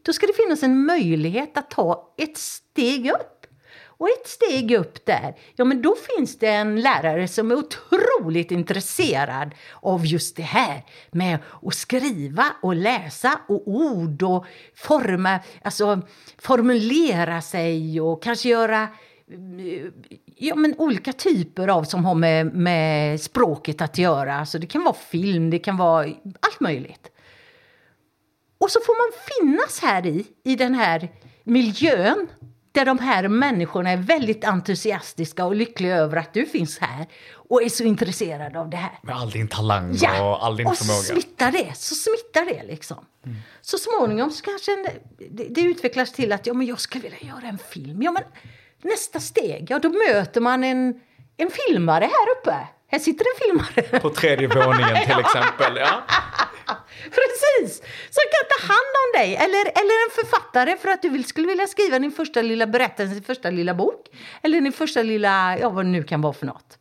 Då ska det finnas en möjlighet att ta ett steg upp. Och ett steg upp där, ja men då finns det en lärare som är otroligt intresserad av just det här med att skriva och läsa och ord och forma, alltså formulera sig och kanske göra mm, ja, men olika typer av som har med, med språket att göra. Alltså det kan vara film, det kan vara allt möjligt. Och så får man finnas här i, i den här miljön där de här människorna är väldigt entusiastiska och lyckliga över att du finns här och är så intresserade av det här. Med all din talang Ja, och all din och förmåga. smittar det. Så smittar det liksom. Så småningom så kanske en, det, det utvecklas till att ja, men jag skulle vilja göra en film. Ja, men nästa steg, ja då möter man en, en filmare här uppe. Här sitter en filmare. På tredje våningen till exempel. Ja. Precis! Som kan ta hand om dig. Eller, eller en författare för att du vill, skulle vilja skriva din första lilla berättelse, din första lilla bok. Eller din första lilla, ja vad det nu kan vara för något.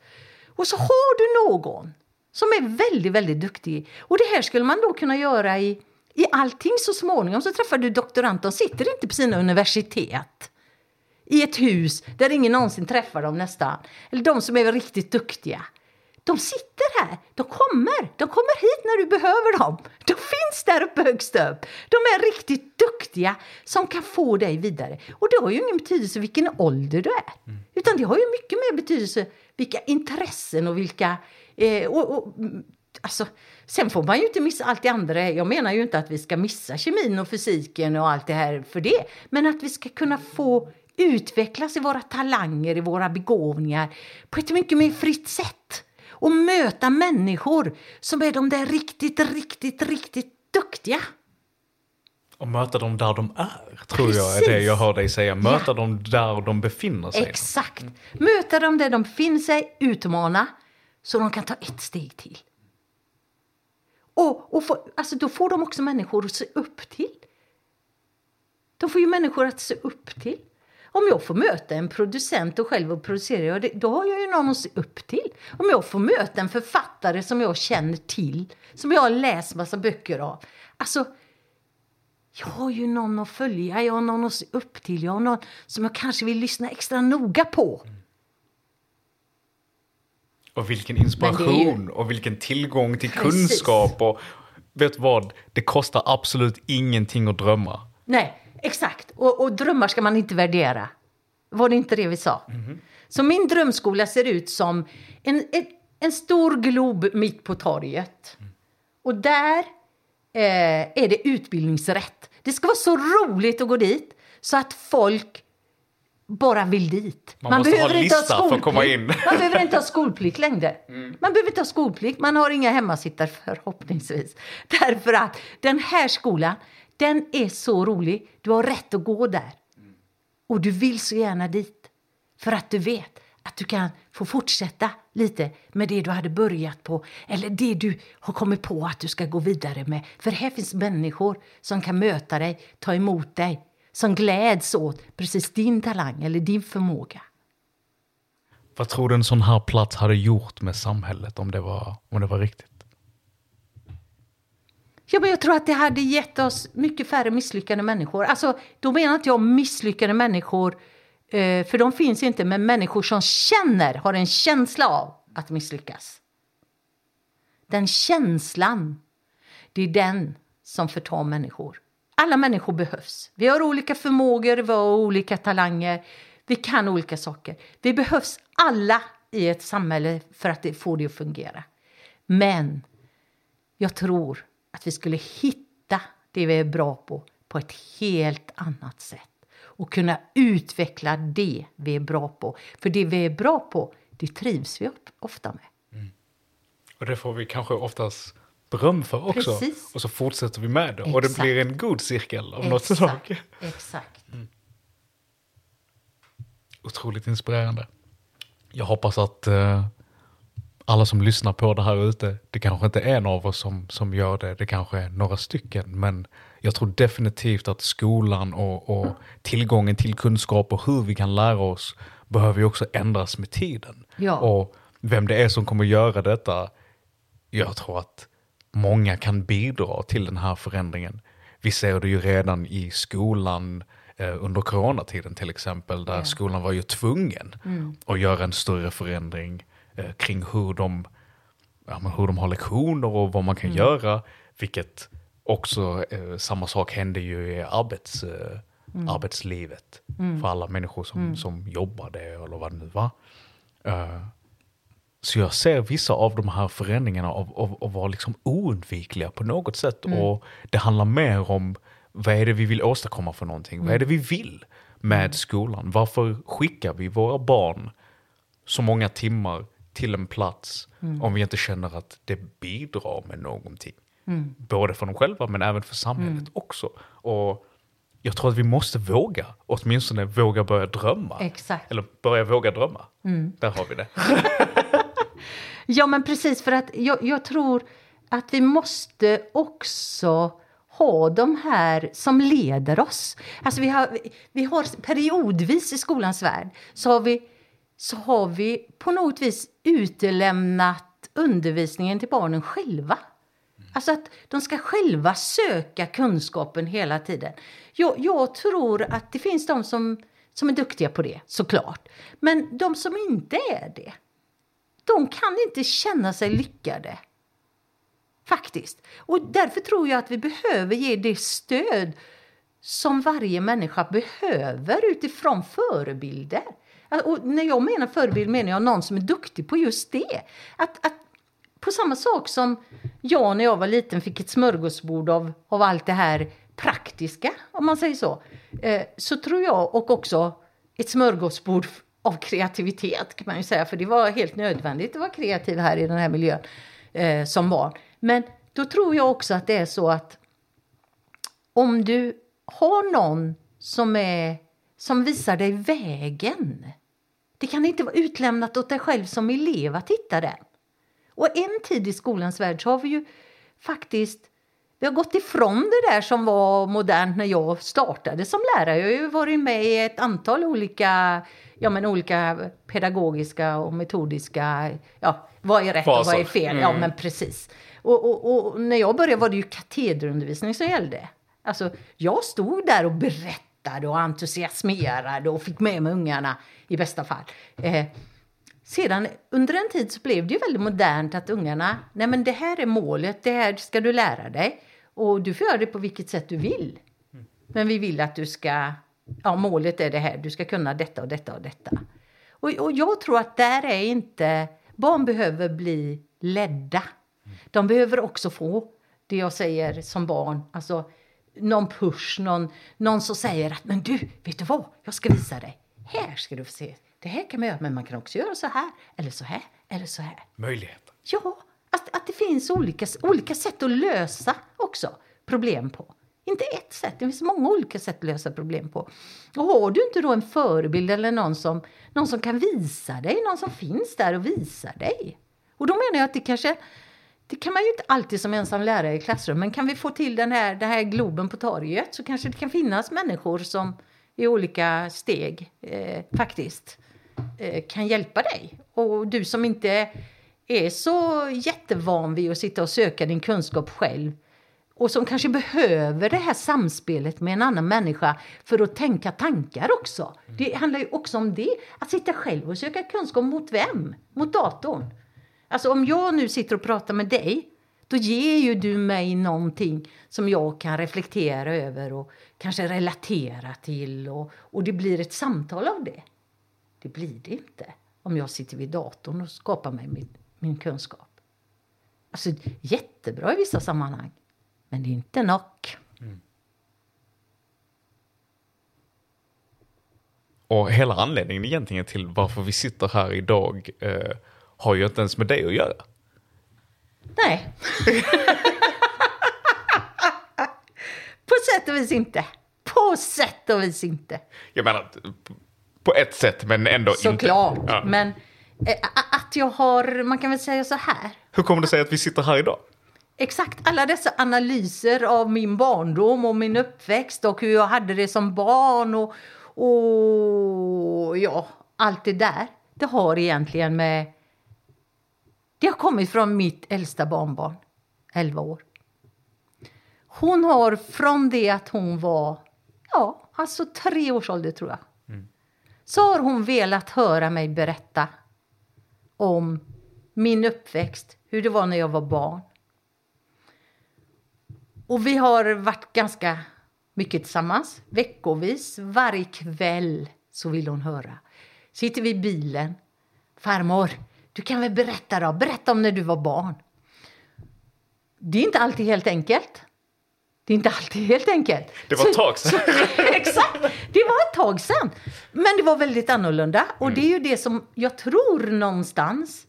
Och så har du någon som är väldigt, väldigt duktig. Och det här skulle man då kunna göra i, i allting så småningom. Så träffar du doktoranter, de sitter inte på sina universitet. I ett hus där ingen någonsin träffar dem nästan. Eller de som är riktigt duktiga. De sitter här, de kommer, de kommer hit när du behöver dem. De finns där uppe högst upp. De är riktigt duktiga som kan få dig vidare. Och det har ju ingen betydelse vilken ålder du är. Utan det har ju mycket mer betydelse vilka intressen och vilka... Eh, och, och, mm, alltså, sen får man ju inte missa allt det andra. Jag menar ju inte att vi ska missa kemin och fysiken och allt det här för det. Men att vi ska kunna få utvecklas i våra talanger, i våra begåvningar på ett mycket mer fritt sätt och möta människor som är de där riktigt, riktigt, riktigt duktiga. Och möta dem där de är, tror jag är Precis. det jag hör dig säga. Möta Ja. dem där de befinner sig. Exakt. Möta dem där de befinner sig, utmana, så de kan ta ett steg till. Och, och få, alltså då får de också människor att se upp till. De får ju människor att se upp till. Om jag får möta en producent och själv och producera, då har jag ju någon att se upp till. Om jag får möta en författare som jag känner till, som jag har läst massa böcker av. Alltså, jag har ju någon att följa, jag har någon att se upp till, jag har någon som jag kanske vill lyssna extra noga på. Och vilken inspiration och vilken tillgång till Precis. kunskap. Och vet vad? Det kostar absolut ingenting att drömma. Nej, exakt. Och, och drömmar ska man inte värdera. Var det inte det vi sa? Så min drömskola ser ut som en, en, en stor glob mitt på torget. Och där eh, är det utbildningsrätt. Det ska vara så roligt att gå dit så att folk bara vill dit. Man måste ha lista för att komma in. Man behöver inte ha skolplikt längre. Man behöver inte ha skolplikt, man har inga hemmasittare förhoppningsvis. Därför att den här skolan, den är så rolig. Du har rätt att gå där. Och du vill så gärna dit. För att du vet att du kan få fortsätta lite med det du hade börjat på. Eller det du har kommit på att du ska gå vidare med. För här finns människor som kan möta dig, ta emot dig. Som gläds åt precis din talang eller din förmåga. Vad tror du en sån här plats hade gjort med samhället om det var, om det var riktigt? Ja, men jag tror att det hade gett oss mycket färre misslyckade människor. Alltså, då menar inte jag misslyckade människor, eh, för de finns inte, men människor som känner, har en känsla av att misslyckas. Den känslan, det är den som förtar människor. Alla människor behövs. Vi har olika förmågor, vi har olika talanger, vi kan olika saker. Vi behövs alla i ett samhälle för att få det att fungera. Men jag tror att vi skulle hitta det vi är bra på på ett helt annat sätt. Och kunna utveckla det vi är bra på. För det vi är bra på, det trivs vi ofta med. Och det får vi kanske oftast beröm för också. Precis. Och så fortsätter vi med det. Och det Exakt. blir en god cirkel av något slag. Exakt. otroligt inspirerande. Jag hoppas att eh, alla som lyssnar på det här ute, det kanske inte är en av oss som, som gör det, det kanske är några stycken, men jag tror definitivt att skolan och, och tillgången till kunskap och hur vi kan lära oss behöver ju också ändras med tiden. Ja. Och vem det är som kommer göra detta, jag tror att många kan bidra till den här förändringen. Vi ser det ju redan i skolan eh, under coronatiden till exempel, där skolan var ju tvungen att göra en större förändring kring hur de, ja, hur de har lektioner och vad man kan göra. Vilket också, eh, samma sak hände ju i arbets, eh, arbetslivet för alla människor som, som jobbade eller vad det nu var. Eh, så jag ser vissa av de här förändringarna av, av, av vara liksom oundvikliga på något sätt. Och det handlar mer om vad är det vi vill åstadkomma för någonting? Vad är det vi vill med skolan? Varför skickar vi våra barn så många timmar till en plats om vi inte känner att det bidrar med någonting? Både för dem själva men även för samhället också. Och jag tror att vi måste våga, åtminstone våga börja drömma. Exakt. Eller börja våga drömma. Där har vi det. Ja, men precis för att jag, jag tror att vi måste också ha de här som leder oss. Alltså vi har, vi har periodvis i skolans värld så har vi, så har vi på något vis utelämnat undervisningen till barnen själva. Alltså att de ska själva söka kunskapen hela tiden. Jag, jag tror att det finns de som, som är duktiga på det, såklart. Men de som inte är det, de kan inte känna sig lyckade. Faktiskt. Och därför tror jag att vi behöver ge det stöd som varje människa behöver utifrån förebilder. Och när jag menar förebild menar jag någon som är duktig på just det. Att, att på samma sak som jag när jag var liten fick ett smörgåsbord av, av allt det här praktiska, om man säger så. Eh, så tror jag, och också ett smörgåsbord av kreativitet kan man ju säga, för det var helt nödvändigt att vara kreativ här i den här miljön eh, som barn. Men då tror jag också att det är så att om du har någon som, är, som visar dig vägen. Det kan inte vara utlämnat åt dig själv som elev att hitta den. Och en tid i skolans värld så har vi ju faktiskt vi har gått ifrån det där som var modernt när jag startade som lärare. Jag har ju varit med i ett antal olika, ja, men olika pedagogiska och metodiska, ja, vad är rätt och vad är fel? Ja, men precis. Och, och, och när jag började var det ju katederundervisning som gällde. Alltså, jag stod där och berättade och entusiasmerade och fick med mig ungarna i bästa fall. Eh, sedan under en tid så blev det ju väldigt modernt att ungarna, nej men det här är målet, det här ska du lära dig. Och du får göra det på vilket sätt du vill. Men vi vill att du ska, ja målet är det här, du ska kunna detta och detta och detta. Och, och jag tror att där är inte, barn behöver bli ledda. De behöver också få det jag säger som barn, alltså någon push, någon, någon som säger att men du, vet du vad, jag ska visa dig. Här ska du få se. Det här kan man göra, men man kan också göra så här, eller så här, eller så här. Möjligheter. Ja, att, att det finns olika, olika sätt att lösa också problem på. Inte ett sätt, det finns många olika sätt att lösa problem på. Och har du inte då en förebild eller någon som, någon som kan visa dig, någon som finns där och visar dig. Och då menar jag att det kanske, det kan man ju inte alltid som ensam lärare i klassrummet. men kan vi få till den här, den här globen på torget så kanske det kan finnas människor som i olika steg eh, faktiskt eh, kan hjälpa dig. Och du som inte är så jättevan vid att sitta och söka din kunskap själv och som kanske behöver det här samspelet med en annan människa för att tänka tankar också. Det handlar ju också om det. Att sitta själv och söka kunskap mot vem? Mot datorn. Alltså om jag nu sitter och pratar med dig, då ger ju du mig någonting som jag kan reflektera över och kanske relatera till och, och det blir ett samtal av det. Det blir det inte om jag sitter vid datorn och skapar mig min, min kunskap. Alltså jättebra i vissa sammanhang, men det är inte nog. Mm. Och hela anledningen egentligen till varför vi sitter här idag eh, har ju inte ens med det att göra. Nej. På sätt och vis inte. På sätt och vis inte. Jag menar, På ett sätt, men ändå inte. såklart. Ja. Men eh, att jag har, man kan väl säga så här. Hur kommer det sig att vi sitter här idag? Exakt alla dessa analyser av min barndom och min uppväxt och hur jag hade det som barn och, och ja, allt det där. Det har egentligen med... Det har kommit från mitt äldsta barnbarn, 11 år. Hon har från det att hon var, ja, alltså tre års ålder tror jag. Så har hon velat höra mig berätta om min uppväxt, hur det var när jag var barn. Och vi har varit ganska mycket tillsammans, veckovis. Varje kväll så vill hon höra. Sitter vi i bilen. Farmor, du kan väl berätta då? Berätta om när du var barn. Det är inte alltid helt enkelt. Det är inte alltid helt enkelt. Det var ett tag sedan. Exakt, det var ett tag sedan. Men det var väldigt annorlunda. Och det är ju det som jag tror någonstans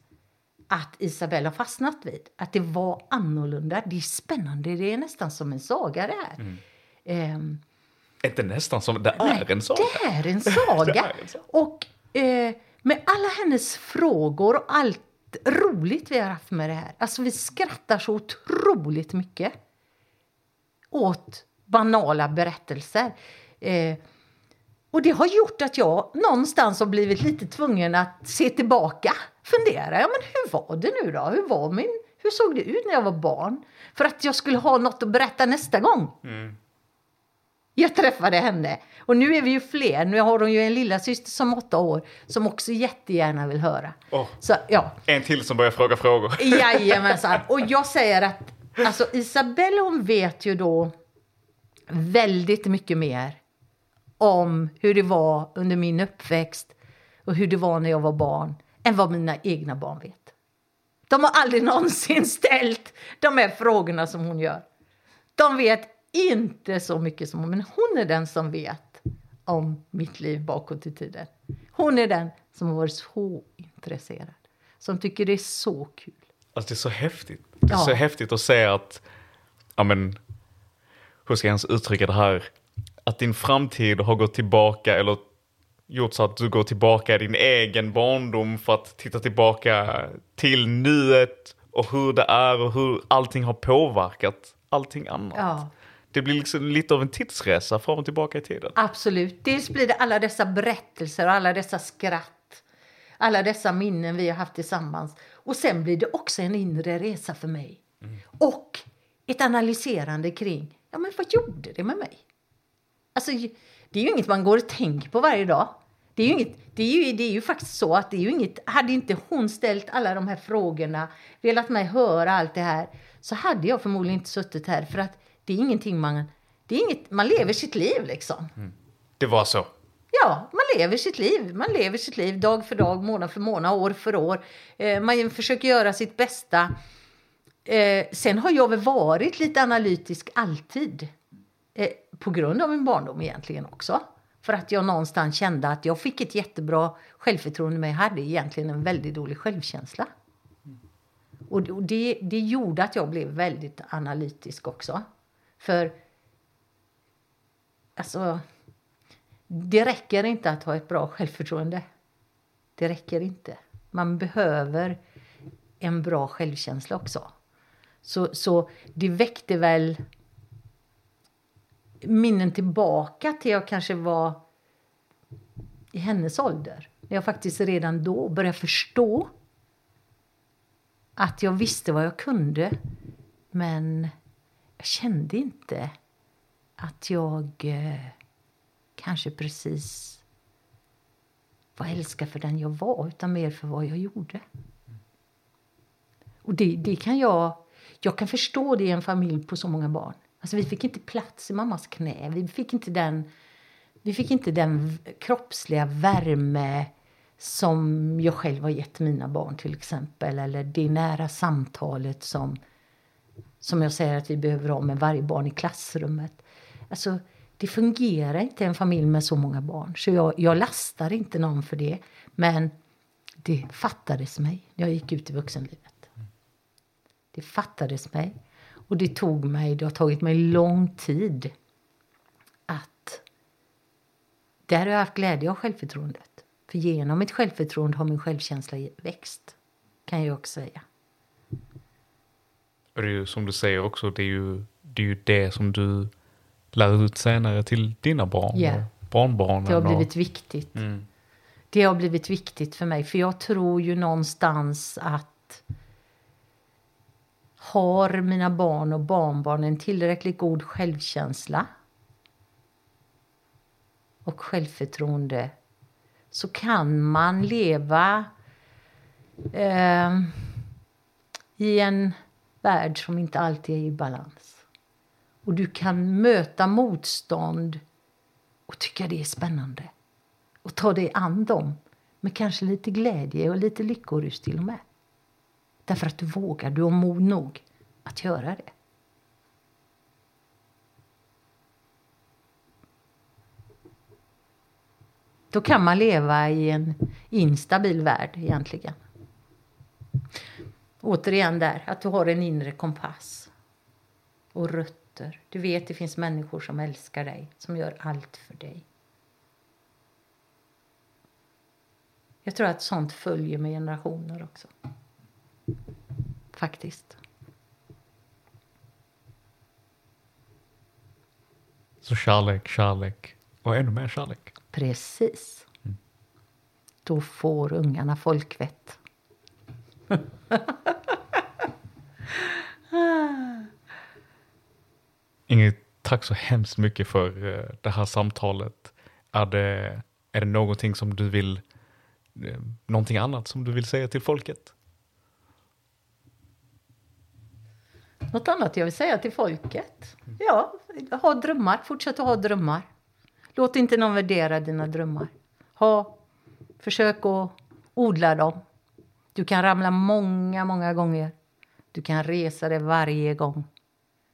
att Isabella har fastnat vid. Att det var annorlunda. Det är spännande. Det är nästan som en saga det här. Ehm, Inte nästan som, det är en saga. det är en saga. Det är en saga. Och eh, med alla hennes frågor och allt roligt vi har haft med det här. Alltså vi skrattar så otroligt mycket åt banala berättelser. Eh, och det har gjort att jag någonstans har blivit lite tvungen att se tillbaka. Fundera, ja men hur var det nu då? Hur, var min, hur såg det ut när jag var barn? För att jag skulle ha något att berätta nästa gång. Mm. Jag träffade henne. Och nu är vi ju fler. Nu har hon ju en lilla syster som är åtta år som också jättegärna vill höra. Åh. Så ja, En till som börjar fråga frågor. Jajamensan. Och jag säger att alltså, Isabelle hon vet ju då väldigt mycket mer om hur det var under min uppväxt och hur det var när jag var barn än vad mina egna barn vet. De har aldrig någonsin ställt de här frågorna som hon gör. De vet inte så mycket som hon, men hon är den som vet om mitt liv bakåt i tiden. Hon är den som har varit så intresserad, som tycker det är så kul. Alltså det är så häftigt. Det är Ja. så häftigt att se att, ja men, hur ska jag ens uttrycka det här? Att din framtid har gått tillbaka eller gjort så att du går tillbaka i din egen barndom för att titta tillbaka till nuet och hur det är och hur allting har påverkat allting annat. Ja. Det blir liksom lite av en tidsresa fram och tillbaka i tiden. Absolut. Dels blir det alla dessa berättelser och alla dessa skratt. Alla dessa minnen vi har haft tillsammans. Och sen blir det också en inre resa för mig. Och ett analyserande kring, ja men vad gjorde det med mig? Alltså, det är ju inget man går och tänker på varje dag. Det är ju, inget, det är ju, det är ju faktiskt så att det är ju inget, hade inte hon ställt alla de här frågorna, velat mig höra allt det här, så hade jag förmodligen inte suttit här. För att det är ingenting man, det är inget, man lever sitt liv liksom. Det var så. Ja, man lever sitt liv. Man lever sitt liv dag för dag, månad för månad, år för år. Eh, man försöker göra sitt bästa. Eh, sen har jag väl varit lite analytisk alltid. Eh, på grund av min barndom egentligen också. För att jag någonstans kände att jag fick ett jättebra självförtroende men jag hade egentligen en väldigt dålig självkänsla. Det- och det, det gjorde att jag blev väldigt analytisk också. För alltså det räcker inte att ha ett bra självförtroende. Det räcker inte. Man behöver en bra självkänsla också. Så, så det väckte väl minnen tillbaka till jag kanske var i hennes ålder. När jag faktiskt redan då började förstå att jag visste vad jag kunde. Men jag kände inte att jag eh, kanske precis var älskad för den jag var, utan mer för vad jag gjorde. Och det, det kan jag... Jag kan förstå det i en familj på så många barn. Alltså vi fick inte plats i mammas knä. Vi fick inte den, vi fick inte den kroppsliga värme som jag själv har gett mina barn till exempel. Eller det nära samtalet som, som jag säger att vi behöver ha med varje barn i klassrummet. Alltså, det fungerar inte i en familj med så många barn. Så jag, jag lastar inte någon för det. Men det fattades mig när jag gick ut i vuxenlivet. Det fattades mig. Och det tog mig, det har tagit mig lång tid att där har jag haft glädje av självförtroendet. För genom mitt självförtroende har min självkänsla växt. Kan jag också säga. Och det är ju som du säger också, det är ju det, är ju det som du lär ut senare till dina barn Ja. och barnbarnen. Det har och- blivit viktigt. Mm. Det har blivit viktigt för mig. För jag tror ju någonstans att har mina barn och barnbarn en tillräckligt god självkänsla och självförtroende så kan man leva eh, i en värld som inte alltid är i balans. Och du kan möta motstånd och tycka det är spännande och ta dig an dem med kanske lite glädje och lite lyckorus till och med. Därför att du vågar, du har mod nog att göra det. Då kan man leva i en instabil värld egentligen. Återigen där, att du har en inre kompass och rötter. Du vet det finns människor som älskar dig, som gör allt för dig. Jag tror att sånt följer med generationer också. Faktiskt. Så kärlek, kärlek och ännu mer kärlek. Precis. Då får ungarna folkvett. Ingrid, tack så hemskt mycket för eh, det här samtalet. Är det, är det någonting som du vill, eh, någonting annat som du vill säga till folket? Något annat jag vill säga till folket? Ja, ha drömmar. Fortsätt att ha drömmar. Låt inte någon värdera dina drömmar. Ha, försök att odla dem. Du kan ramla många, många gånger. Du kan resa dig varje gång.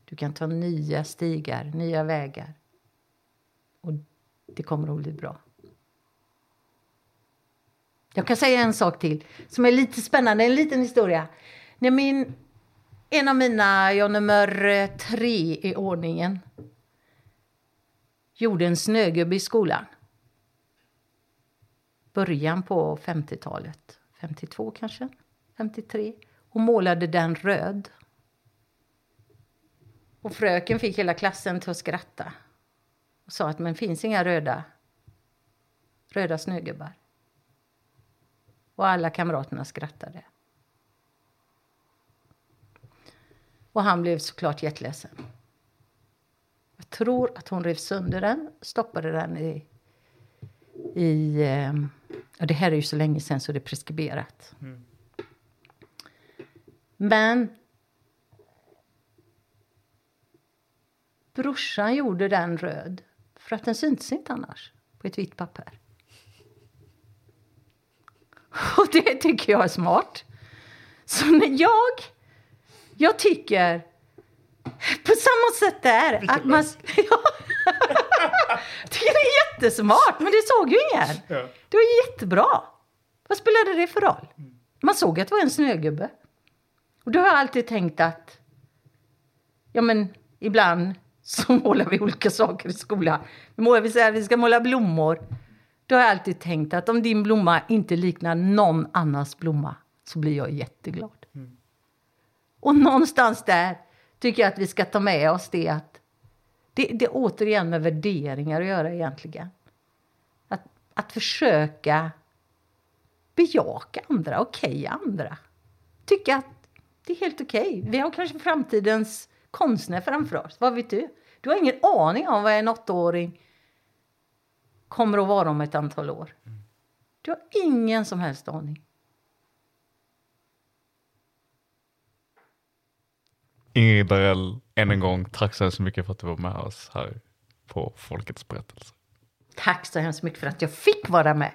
Du kan ta nya stigar, nya vägar. Och det kommer att bli bra. Jag kan säga en sak till som är lite spännande, en liten historia. När min, en av mina, jag nummer eh, tre i ordningen, gjorde en snögubbe i skolan. Början på 50-talet, 52 kanske, 53. Och målade den röd. Och fröken fick hela klassen till att skratta. Och sa att men finns inga röda, röda snögubbar. Och alla kamraterna skrattade. Och han blev såklart jätteledsen. Jag tror att hon rev sönder den, stoppade den i i eh, ja, det här är ju så länge sedan så det är preskriberat. Men... Brorsan gjorde den röd för att den syntes inte annars på ett vitt papper. Och det tycker jag är smart. Så när jag, jag tycker på samma sätt där att man... Ja. Jag tycker det är jättesmart, men det såg ju ingen. Det var jättebra. Vad spelade det för roll? Man såg att det var en snögubbe. Och då har jag alltid tänkt att ja men ibland så målar vi olika saker i skolan. Vi målar, vi säger att vi ska måla blommor. Då har jag alltid tänkt att om din blomma inte liknar någon annans blomma så blir jag jätteglad. Och någonstans där tycker jag att vi ska ta med oss det att det, det är återigen med värderingar att göra egentligen. Att, att försöka bejaka andra, okej andra. Tycka att det är helt okej. Vi har kanske framtidens konstnär framför oss. Vad vet du? Du har ingen aning om vad en åttaåring kommer att vara om ett antal år. Du har ingen som helst aning. Ingrid Darell, än en gång, tack så hemskt mycket för att du var med oss här på Folkets berättelse. Tack så hemskt mycket för att jag fick vara med.